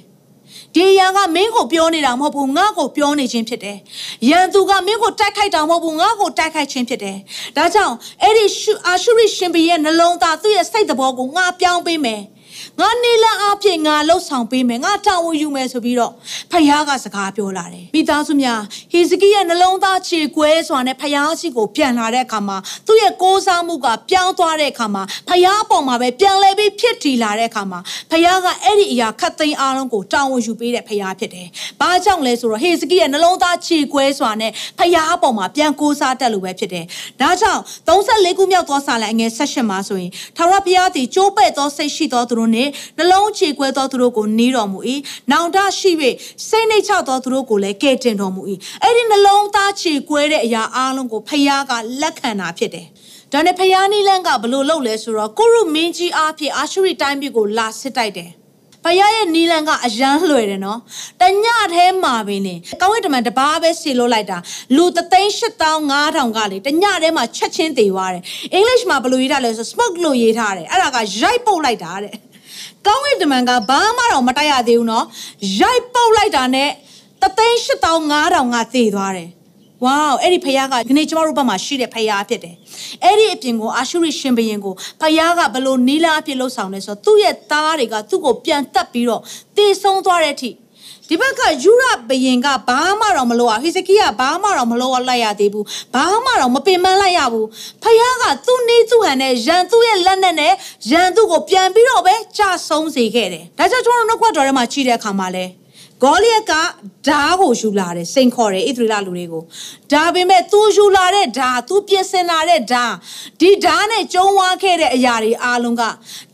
ဒီအရာကမင်းကိုပြောနေတာမဟုတ်ဘူးငါ့ကိုပြောနေခြင်းဖြစ်တယ်။ရန်သူကမင်းကိုတိုက်ခိုက်တာမဟုတ်ဘူးငါ့ကိုတိုက်ခိုက်ခြင်းဖြစ်တယ်။ဒါကြောင့်အဲ့ဒီအာရှုရိရှင်ဘီရဲ့နှလုံးသားသူ့ရဲ့စိတ်သဘောကိုငါပြောင်းပေးမယ်။ ငါနေလန်းအဖြစ်ငါလှုပ်ဆောင်ပေးမယ်ငါတာဝန်ယူမယ်ဆိုပြီးတော့ဖခင်ကစကားပြောလာတယ်မိသားစုများဟေဇကိရဲ့နှလုံးသားခြေကွဲစွာနဲ့ဖခင်ရှိကိုပြန်လာတဲ့အခါမှာသူ့ရဲ့ကိုးစားမှုကပြောင်းသွားတဲ့အခါမှာဖခင်အပေါ်မှာပဲပြန်လဲပြီးဖြစ်တည်လာတဲ့အခါမှာဖခင်ကအဲ့ဒီအရာခတ်သိမ်းအားလုံးကိုတာဝန်ယူပေးတဲ့ဖခင်ဖြစ်တယ်ဘာကြောင့်လဲဆိုတော့ဟေဇကိရဲ့နှလုံးသားခြေကွဲစွာနဲ့ဖခင်အပေါ်မှာပြန်ကိုးစားတတ်လို့ပဲဖြစ်တယ်ဒါကြောင့်34ခုမြောက်သောစာလံအငယ်16မှာဆိုရင်ထာဝရဘုရားသည်ကြိုးပဲ့သောစိတ်ရှိသောသူတို့နှင့်နှလုံးချေကွဲသောသူတို့ကိုနီးတော်မူ၏နောင်တရှိ၍စိတ်နှိတ်ချသောသူတို့ကိုလည်းကဲ့တင်တော်မူ၏အဲ့ဒီနှလုံးသားချေကွဲတဲ့အရာအလုံးကိုဖခင်ကလက်ခံတာဖြစ်တယ်ဒါနဲ့ဖခင်နီလန်းကဘလို့လုပ်လဲဆိုတော့ကိုရုမင်းကြီးအားဖြင့်အာရှုရိတိုင်းပြည်ကိုလာစစ်တိုက်တယ်ဖယားရဲ့နီလန်ကအရန်လွယ်တယ်နော်တညထဲမှာပင်နေကောင်းဝိတမန်တပားပဲစီလို့လိုက်တာလူ38500ကလေတညထဲမှာချက်ချင်းသေးသွားတယ်အင်္ဂလိပ်မှာဘယ်လိုရေးထားလဲဆို smoke လို့ရေးထားတယ်အဲ့ဒါကရိုက်ပုတ်လိုက်တာတဲ့ ကောင်းကင်တမန်ကဘာမှတော့မတိုက်ရသေးဘူးနော်ရိုက်ပုတ်လိုက်တာနဲ့တသိန်း8500ကသေသွားတယ်ဝေါအဲ့ဒီဖယားကဒီနေ့ကျမတို့ဘက်မှာရှိတဲ့ဖယားဖြစ်တယ်။အဲ့ဒီအပြင်ကိုအာရှုရိရှင်ဘရင်ကိုဖယားကဘလို့နီလာအဖြစ်လှုပ်ဆောင်လဲဆိုတော့သူ့ရဲ့သားတွေကသူ့ကိုပြန်တက်ပြီးတော့တေဆုံးသွားတဲ့အထိ ဒီဘက်ကယူရဘယင်ကဘာမှတော့မလုပ်ရဟိစကိကဘာမှတော့မလုပ်လိုက်ရသေးဘူးဘာမှတော့မပင်ပန်းလိုက်ရဘူးဖခင်ကသူ့နေသူ့ဟန်နဲ့ရန်သူ့ရဲ့လက်နဲ့နဲ့ရန်သူ့ကိုပြန်ပြီးတော့ပဲကြဆုံးစေခဲ့တယ်ဒါကြောင့်ကျွန်တော်တို့နှုတ်ခွက်တော်ထဲမှာကြည့်တဲ့အခါမှာလဲဂေါလိယက်က ဓားကိုယူလာတယ်စိန်ခေါ်တယ်ဣသရေလလူတွေကိုဒါပေမဲ့သူယူလာတဲ့ဓားသူပြင်ဆင်လာတဲ့ဓားဒီဓားနဲ့ကျုံးဝါခဲ့တဲ့အရာတွေအားလုံးက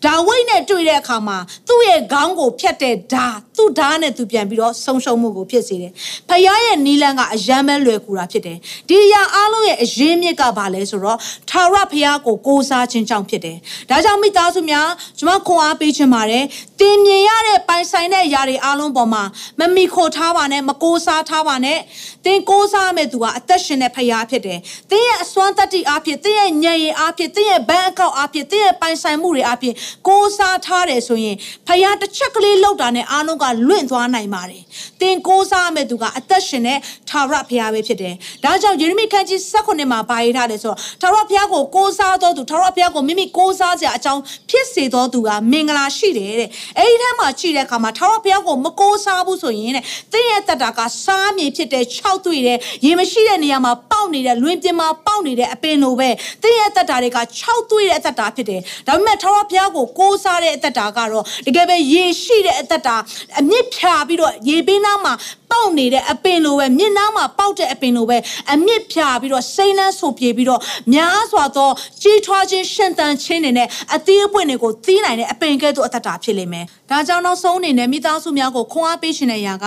ဒါဝိတ်နဲ့တွေ့တဲ့အခါမှာသူ့ရဲ့ခေါင်းကိုဖျက်တဲ့ဓားသူ့ဓားနဲ့သူပြန်ပြီးတော့ဆုံးရှုံးမှုကိုဖြစ်စေတယ်ဖယားရဲ့နီလန်ကအယမ်းပဲလွယ်ကူတာဖြစ်တယ်ဒီအရာအားလုံးရဲ့အရင်းမြစ်ကဘာလဲဆိုတော့ထာဝရဖယားကိုကိုးစားခြင်းကြောင့်ဖြစ်တယ်ဒါကြောင့်မိသားစုများကျွန်မခွန်အားပေးခြင်းပါတယ်တင်မြင်ရတဲ့ပိုင်ဆိုင်တဲ့အရာတွေအားလုံးပေါ်မှာမမီခိုထားပါနဲ့မကိုးစားထားပါနဲ့သင်ကိုးစားမဲ့သူကအသက်ရှင်တဲ့ဖရားဖြစ်တယ်သင်ရဲ့အစွမ်းတတ္တိအားဖြင့်သင်ရဲ့ဉာဏ်ရည်အားဖြင့်သင်ရဲ့ဘဏ်အကောင့်အားဖြင့်သင်ရဲ့ပိုင်ဆိုင်မှုတွေအားဖြင့်ကိုးစားထားတယ်ဆိုရင်ဖရားတစ်ချက်ကလေးလောက်တာနဲ့အားလုံးကလွင့်သွားနိုင်ပါတယ်သင်ကိုးစားမဲ့သူကအသက်ရှင်တဲ့ထာဝရဖရားပဲဖြစ်တယ်ဒါကြောင့်ယေရမိခန်းကြီး16မှာပါရေးထားတယ်ဆိုတော့ထာဝရဖရားကိုကိုးစားတော်သူထာဝရဘုရားကိုမိမိကိုးစားစရာအကြောင်းဖြစ်စေတော်သူကမင်္ဂလာရှိတယ်တဲ့အဲဒီထဲမှာရှိတဲ့အခါမှာထာဝရဘုရားကိုမကိုးစားဘူးဆိုရင်တဲ့သင်ရဲ့တက်တာကစားမြေဖြစ်တဲ့၆တွေ့တဲ့ရေမရှိတဲ့နေရာမှာပေါက်နေတဲ့လွင်ပြင်မှာပေါက်နေတဲ့အပင်လိုပဲသင်ရဲ့တက်တာတွေက၆တွေ့တဲ့အသက်တာဖြစ်တယ်ဒါပေမဲ့ထာဝရဘုရားကိုကိုးစားတဲ့အသက်တာကတော့တကယ်ပဲရေရှိတဲ့အသက်တာအမြင့်ဖြာပြီးတော့ရေပင်းနားမှာပေါက်နေတဲ့အပင်လိုပဲမြင့်နားမှာပေါက်တဲ့အပင်လိုပဲအမြင့်ဖြာပြီးတော့စိမ့်နှန်းဆူပြေပြီးတော့များစွာသောကြီးထွားခြင်းရှင်သန်ခြင်းတွေနဲ့အသီးအပွင့်တွေကိုသီးနိုင်တဲ့အပင်ကဲ့သို့အသက်တာဖြစ်လိမ့်မယ်။ဒါကြောင့်နောက်ဆုံးအနေနဲ့မိသားစုများကိုခွန်အားပေးရှင်တဲ့အရာက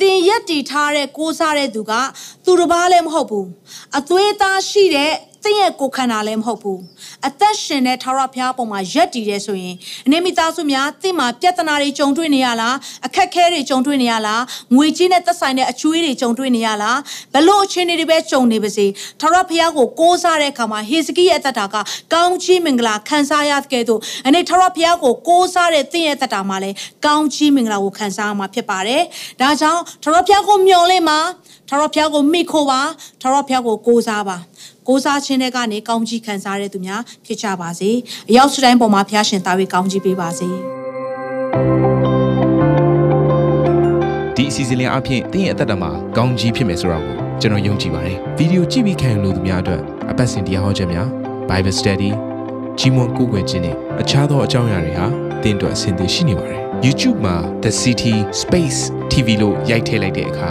သင်ရက်တည်ထားတဲ့ကိုးစားတဲ့သူကသူတစ်ပါးလည်းမဟုတ်ဘူး။အသွေးသားရှိတဲ့သ င်ရဲ့ကိုယ်ခန္ဓာလည်းမဟုတ်ဘူးအသက်ရှင်တဲ့ထာဝရဘုရားပုံမှာရက်တည်တယ်ဆိုရင်အနေမိသားစုများသင်မှာပြဿနာတွေကြုံတွေ့နေရလားအခက်ခဲတွေကြုံတွေ့နေရလားငွေကြီးနဲ့သက်ဆိုင်တဲ့အချွေးတွေကြုံတွေ့နေရလားဘလို့အခြေအနေတွေပဲကြုံနေပါစေထာဝရဘုရားကိုကိုးစားတဲ့အခါမှာဟေဇကိရဲ့အသက်တာကကောင်းချီးမင်္ဂလာခံစားရတဲ့ကဲ့သို့အနေထာဝရဘုရားကိုကိုးစားတဲ့သင်ရဲ့အသက်တာမှာလည်းကောင်းချီးမင်္ဂလာကိုခံစားရမှာဖြစ်ပါတယ်ဒါကြောင့်ထာဝရဘုရားကိုမျှော်လင့်ပါထာဝရဘုရားကိုမိခိုပါထာဝရဘုရားကိုကိုးစားပါ ကိုးစားခြင်းတွေကနေကောင်းကြီးခံစားရတဲ့သူများဖြစ်ကြပါစေအရောက်စတိုင်းပေါ်မှာဖျားရှင်သားဝေကောင်းကြီးပေးပါစေဒီအစီအစဉ်လေးအပြင်တင်းရဲ့အသက်တာမှာကောင်းကြီးဖြစ်မယ်ဆိုတာကိုကျွန်တော်ယုံကြည်ပါတယ်ဗီဒီယိုကြည့်ပြီးခံယူလို့သူများအတွက်အပတ်စဉ်တရားဟောခြင်းများ Bible Study ကြီးမွန်ကိုယ်ွယ်ခြင်းနဲ့အခြားသောအကြောင်းအရာတွေဟာတင်းအတွက်အဆင်သင့်ရှိနေပါတယ် YouTube မှာ The City Space TV လို့ရိုက်ထည့်လိုက်တဲ့အခါ